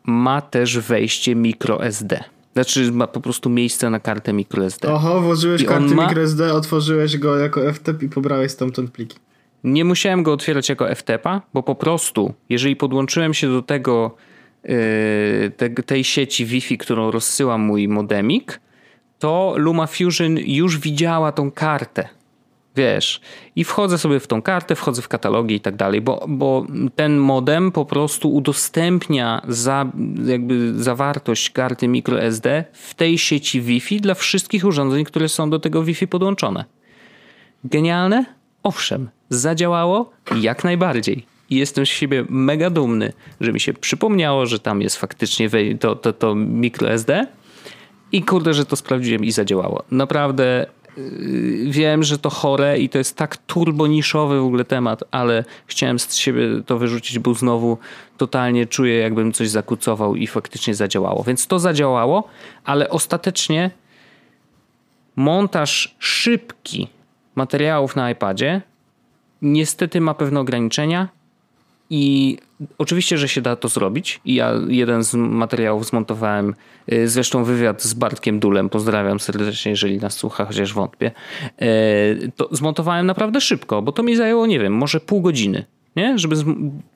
ma też wejście microSD. Znaczy ma po prostu miejsce na kartę microSD. Oho, włożyłeś I kartę ma... microSD, otworzyłeś go jako FTP i pobrałeś stamtąd pliki. Nie musiałem go otwierać jako FTP, bo po prostu, jeżeli podłączyłem się do tego yy, te, tej sieci Wi-Fi, którą rozsyła mój modemik, to LumaFusion już widziała tą kartę Wiesz, i wchodzę sobie w tą kartę, wchodzę w katalogi i tak dalej, bo, bo ten modem po prostu udostępnia za, jakby zawartość karty microSD w tej sieci Wi-Fi dla wszystkich urządzeń, które są do tego Wi-Fi podłączone. Genialne? Owszem, zadziałało jak najbardziej. I jestem z siebie mega dumny, że mi się przypomniało, że tam jest faktycznie to, to, to microSD i kurde, że to sprawdziłem i zadziałało. Naprawdę wiem, że to chore i to jest tak turboniszowy w ogóle temat, ale chciałem z siebie to wyrzucić, bo znowu totalnie czuję, jakbym coś zakucował i faktycznie zadziałało. Więc to zadziałało, ale ostatecznie montaż szybki materiałów na iPadzie niestety ma pewne ograniczenia i oczywiście, że się da to zrobić. I ja jeden z materiałów zmontowałem, y, zresztą wywiad z Bartkiem Dulem, pozdrawiam serdecznie, jeżeli nas słucha, chociaż wątpię. Y, to zmontowałem naprawdę szybko, bo to mi zajęło, nie wiem, może pół godziny, nie? żeby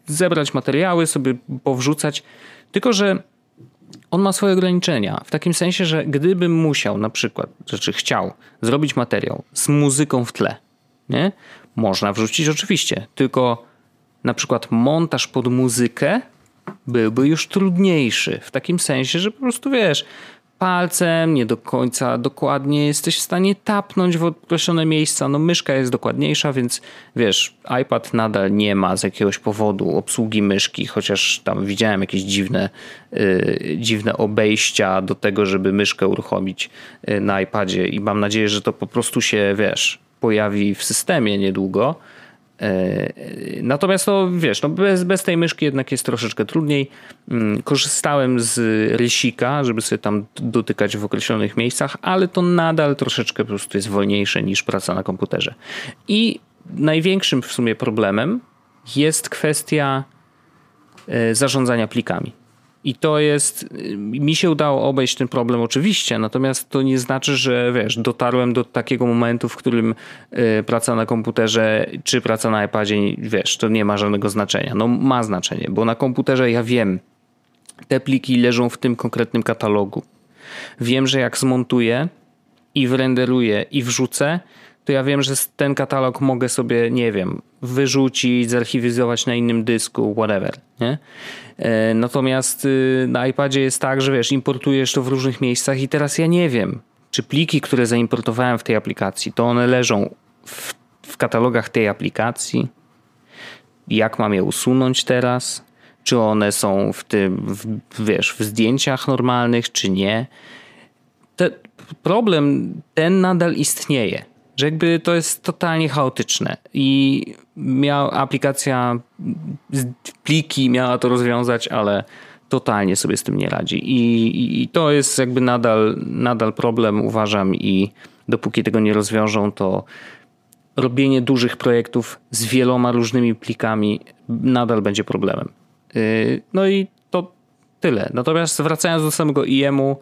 zebrać materiały, sobie powrzucać. Tylko, że on ma swoje ograniczenia. W takim sensie, że gdybym musiał na przykład, znaczy chciał zrobić materiał z muzyką w tle, nie? Można wrzucić oczywiście, tylko na przykład montaż pod muzykę byłby już trudniejszy. W takim sensie, że po prostu wiesz, palcem nie do końca dokładnie jesteś w stanie tapnąć w określone miejsca. No myszka jest dokładniejsza, więc wiesz, iPad nadal nie ma z jakiegoś powodu obsługi myszki, chociaż tam widziałem jakieś dziwne, yy, dziwne obejścia do tego, żeby myszkę uruchomić yy, na iPadzie i mam nadzieję, że to po prostu się, wiesz, pojawi w systemie niedługo natomiast no wiesz, no bez, bez tej myszki jednak jest troszeczkę trudniej. Mm, korzystałem z rysika, żeby sobie tam dotykać w określonych miejscach, ale to nadal troszeczkę po prostu jest wolniejsze niż praca na komputerze. I największym w sumie problemem jest kwestia e, zarządzania plikami. I to jest, mi się udało obejść ten problem oczywiście, natomiast to nie znaczy, że wiesz, dotarłem do takiego momentu, w którym y, praca na komputerze czy praca na iPadzie, wiesz, to nie ma żadnego znaczenia. No ma znaczenie, bo na komputerze ja wiem, te pliki leżą w tym konkretnym katalogu. Wiem, że jak zmontuję i wrenderuję i wrzucę, to ja wiem, że ten katalog mogę sobie, nie wiem, wyrzucić, zarchiwizować na innym dysku, whatever. Nie? E, natomiast y, na iPadzie jest tak, że wiesz, importujesz to w różnych miejscach i teraz ja nie wiem, czy pliki, które zaimportowałem w tej aplikacji, to one leżą w, w katalogach tej aplikacji. Jak mam je usunąć teraz? Czy one są w tym, w, wiesz, w zdjęciach normalnych, czy nie? Te, problem ten nadal istnieje że jakby to jest totalnie chaotyczne i miała aplikacja pliki miała to rozwiązać, ale totalnie sobie z tym nie radzi i, i to jest jakby nadal, nadal problem uważam i dopóki tego nie rozwiążą to robienie dużych projektów z wieloma różnymi plikami nadal będzie problemem. Y, no i to tyle. Natomiast wracając do samego IEM-u,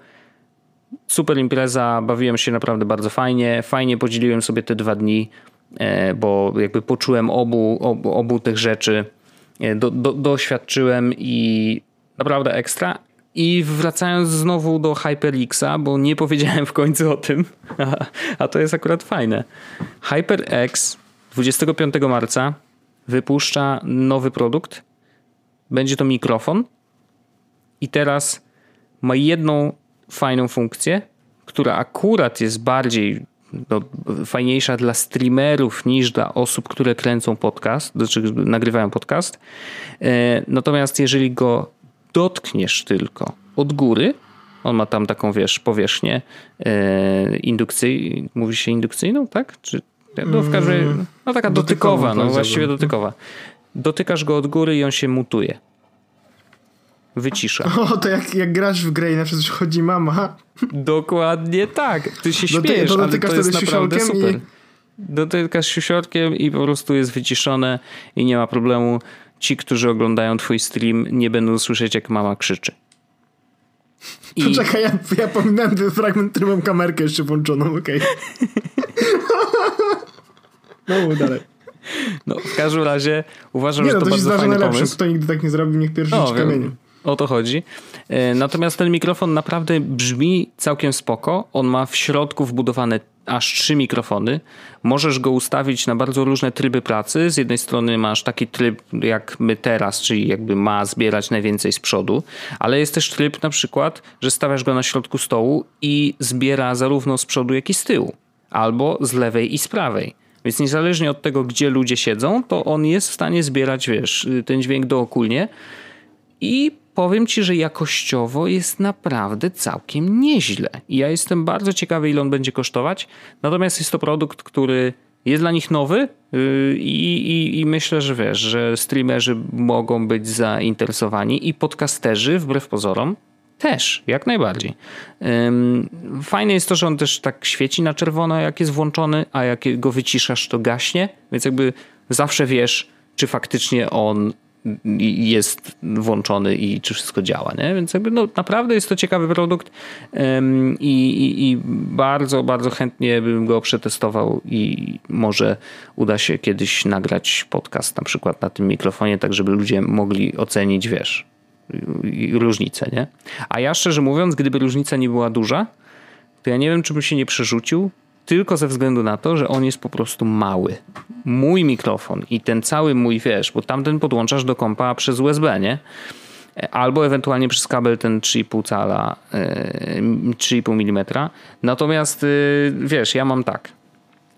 super impreza, bawiłem się naprawdę bardzo fajnie. Fajnie podzieliłem sobie te dwa dni, e, bo jakby poczułem obu, obu, obu tych rzeczy, e, do, do, doświadczyłem i naprawdę ekstra. I wracając znowu do HyperXa, bo nie powiedziałem w końcu o tym, a, a to jest akurat fajne. HyperX 25 marca wypuszcza nowy produkt. Będzie to mikrofon. I teraz ma jedną fajną funkcję, która akurat jest bardziej no, fajniejsza dla streamerów niż dla osób, które kręcą podcast, znaczy nagrywają podcast. E, natomiast jeżeli go dotkniesz tylko od góry, on ma tam taką, wiesz, powierzchnię e, indukcyjną, mówi się indukcyjną, tak? Czy, no w każdym mm, no taka dotykowa, no właściwie dotykowa. Dotykasz go od góry i on się mutuje. Wycisza. O, to jak, jak grasz w grę i na przykład chodzi mama. Dokładnie tak. Ty się śmiejesz, Doty, ale to jest naprawdę super. I... Dotykasz siusiorkiem i po prostu jest wyciszone i nie ma problemu. Ci, którzy oglądają twój stream nie będą słyszeć jak mama krzyczy. I... Poczekaj, ja, ja pominąłem ten fragment, który mam kamerkę jeszcze włączoną, okej. Okay. no, dalej. No, w każdym razie uważam, nie, że no, to, to bardzo fajny pomysł. Kto nigdy tak nie zrobił, niech pierwszy no, kamieniem. O to chodzi. E, natomiast ten mikrofon naprawdę brzmi całkiem spoko. On ma w środku wbudowane aż trzy mikrofony. Możesz go ustawić na bardzo różne tryby pracy. Z jednej strony masz taki tryb jak my teraz, czyli jakby ma zbierać najwięcej z przodu, ale jest też tryb na przykład, że stawiasz go na środku stołu i zbiera zarówno z przodu, jak i z tyłu. Albo z lewej i z prawej. Więc niezależnie od tego, gdzie ludzie siedzą, to on jest w stanie zbierać, wiesz, ten dźwięk dookulnie. I powiem ci, że jakościowo jest naprawdę całkiem nieźle. I ja jestem bardzo ciekawy, ile on będzie kosztować. Natomiast jest to produkt, który jest dla nich nowy yy, i, i, i, myślę, że wiesz, że streamerzy mogą być zainteresowani i podcasterzy, wbrew pozorom, też, jak najbardziej. Fajne jest to, że on też tak świeci na czerwono, jak jest włączony, a jak go wyciszasz, to gaśnie, więc jakby zawsze wiesz, czy faktycznie on jest włączony i czy wszystko działa, nie? Więc jakby no, naprawdę jest to ciekawy produkt i, i, i, bardzo, bardzo chętnie bym go przetestował i może uda się kiedyś nagrać podcast na przykład na tym mikrofonie, tak żeby ludzie mogli ocenić, wiesz, różnicę, nie? A ja szczerze mówiąc, gdyby różnica nie była duża, to ja nie wiem, czy bym się nie przerzucił tylko ze względu na to, że on jest po prostu mały. Mój mikrofon i ten cały mój, wiesz, bo tamten podłączasz do kompa przez USB, nie? Albo ewentualnie przez kabel ten 3,5 cala, 3,5 mm. Natomiast y, wiesz, ja mam tak.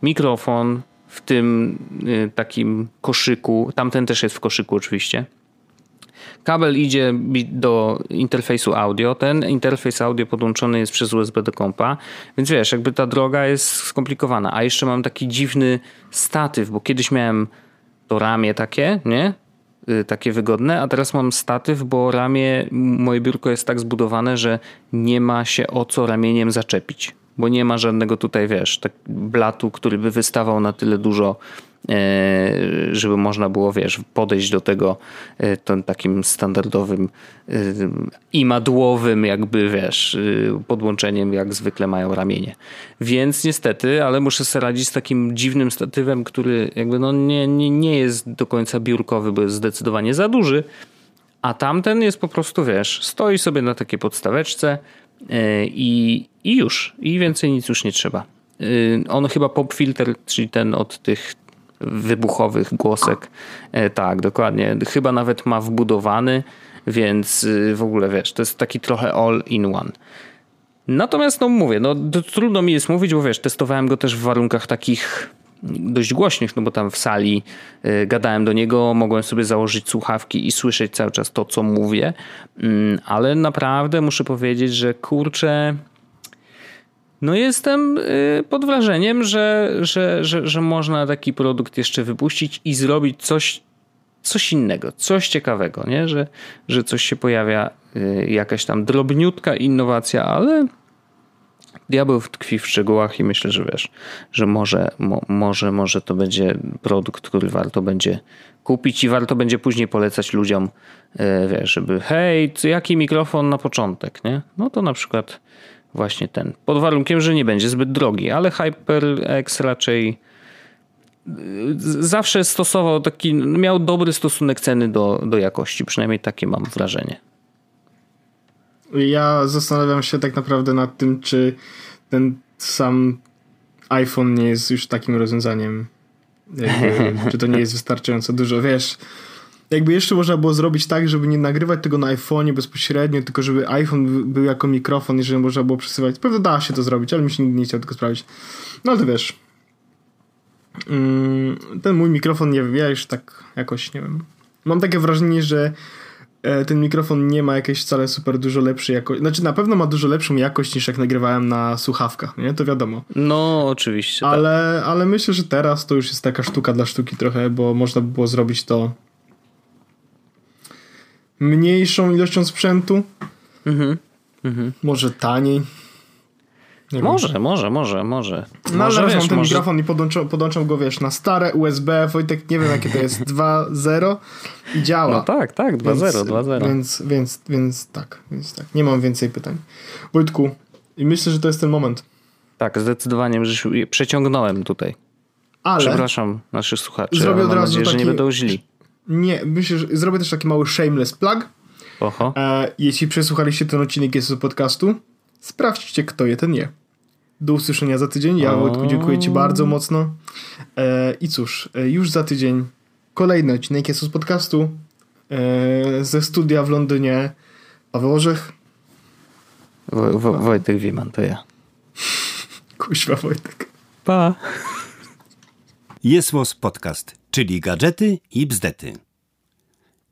Mikrofon w tym y, takim koszyku, tamten też jest w koszyku oczywiście Kabel idzie do interfejsu audio. Ten interfejs audio podłączony jest przez USB do kompa, więc wiesz, jakby ta droga jest skomplikowana. A jeszcze mam taki dziwny statyw, bo kiedyś miałem to ramię takie, nie? Y, takie wygodne, a teraz mam statyw, bo ramię, moje biurko jest tak zbudowane, że nie ma się o co ramieniem zaczepić, bo nie ma żadnego tutaj, wiesz, tak blatu, który by wystawał na tyle dużo żeby można było, wiesz, podejść do tego e, tym takim standardowym e, imadłowym jakby, wiesz, podłączeniem, jak zwykle mają ramienie. Więc niestety, ale muszę sobie radzić z takim dziwnym statywem, który jakby no nie, nie, nie jest do końca biurkowy, bo jest zdecydowanie za duży, a tamten jest po prostu, wiesz, stoi sobie na takiej podstaweczce i, i już. I więcej nic już nie trzeba. On chyba pop filter, czyli ten od tych wybuchowych głosek. E, tak, dokładnie. Chyba nawet ma wbudowany, więc y, w ogóle wiesz, to jest taki trochę all in one. Natomiast no mówię, no trudno mi jest mówić, bo wiesz, testowałem go też w warunkach takich dość głośnych, no bo tam w sali y, gadałem do niego, mogłem sobie założyć słuchawki i słyszeć cały czas to, co mówię, mm, ale naprawdę muszę powiedzieć, że kurczę, no jestem y, pod wrażeniem, że, że, że, że można taki produkt jeszcze wypuścić i zrobić coś, coś innego, coś ciekawego, nie? Że, że coś się pojawia, y, jakaś tam drobniutka innowacja, ale diabeł tkwi w szczegółach i myślę, że wiesz, że może, mo, może, może to będzie produkt, który warto będzie kupić i warto będzie później polecać ludziom, y, wiesz, żeby hej, jaki mikrofon na początek, nie? No to na przykład właśnie ten. Pod warunkiem, że nie będzie zbyt drogi, ale HyperX raczej y, zawsze stosował taki, miał dobry stosunek ceny do, do jakości, przynajmniej takie mam wrażenie. Ja zastanawiam się tak naprawdę nad tym, czy ten sam iPhone nie jest już takim rozwiązaniem. Jakby, czy to nie jest wystarczająco dużo, wiesz. Jakby jeszcze można było zrobić tak, żeby nie nagrywać tego na iPhone'ie bezpośrednio, tylko żeby iPhone był jako mikrofon, jeżeli można było przesyłać. Pewnie da się to zrobić, ale mi się nigdy nie chciał tego sprawić. No ale to wiesz. Mm, ten mój mikrofon, nie wiem, ja już tak jakoś, nie wiem. Mam takie wrażenie, że e, ten mikrofon nie ma jakiejś wcale super dużo lepszej jakości. Znaczy na pewno ma dużo lepszą jakość niż jak nagrywałem na słuchawkach, nie? To wiadomo. No, oczywiście. Ale, tak. ale myślę, że teraz to już jest taka sztuka dla sztuki trochę, bo można by było zrobić to mniejszą ilością sprzętu. Mhm. mhm. Może taniej. Nie może, wiem. może, może, może. No może, wiesz, mam ten może... mikrofon i podłączam, podłączam go, wiesz, na stare USB, Wojtek, nie wiem jakie to jest, 2.0 i działa. No tak, tak, 2.0, 2.0. Więc, więc, więc tak, więc tak, nie mam więcej pytań. Wojtku, i myślę, że to jest ten moment. Tak, zdecydowanie, że przeciągnąłem tutaj. Ale Przepraszam naszych słuchaczy, zrobię od mam razu nadzieję, taki... że nie będą źli. Nie, myślę, że zrobię też taki mały shameless plug. Oho. E, jeśli przesłuchaliście ten odcinek jest podcastu, sprawdźcie, kto je, ten je. Do usłyszenia za tydzień. Ja, Wojtku, dziękuję Ci bardzo mocno. E, I cóż, e, już za tydzień kolejny odcinek jest z podcastu e, ze studia w Londynie. Paweł Orzech. Wo, Wo, Wojtek Wiman, to ja. Kuźwa Wojtek. Pa. Jest Podcast, czyli gadżety i bzdety.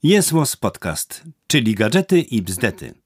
Jest Podcast, czyli gadżety i bzdety.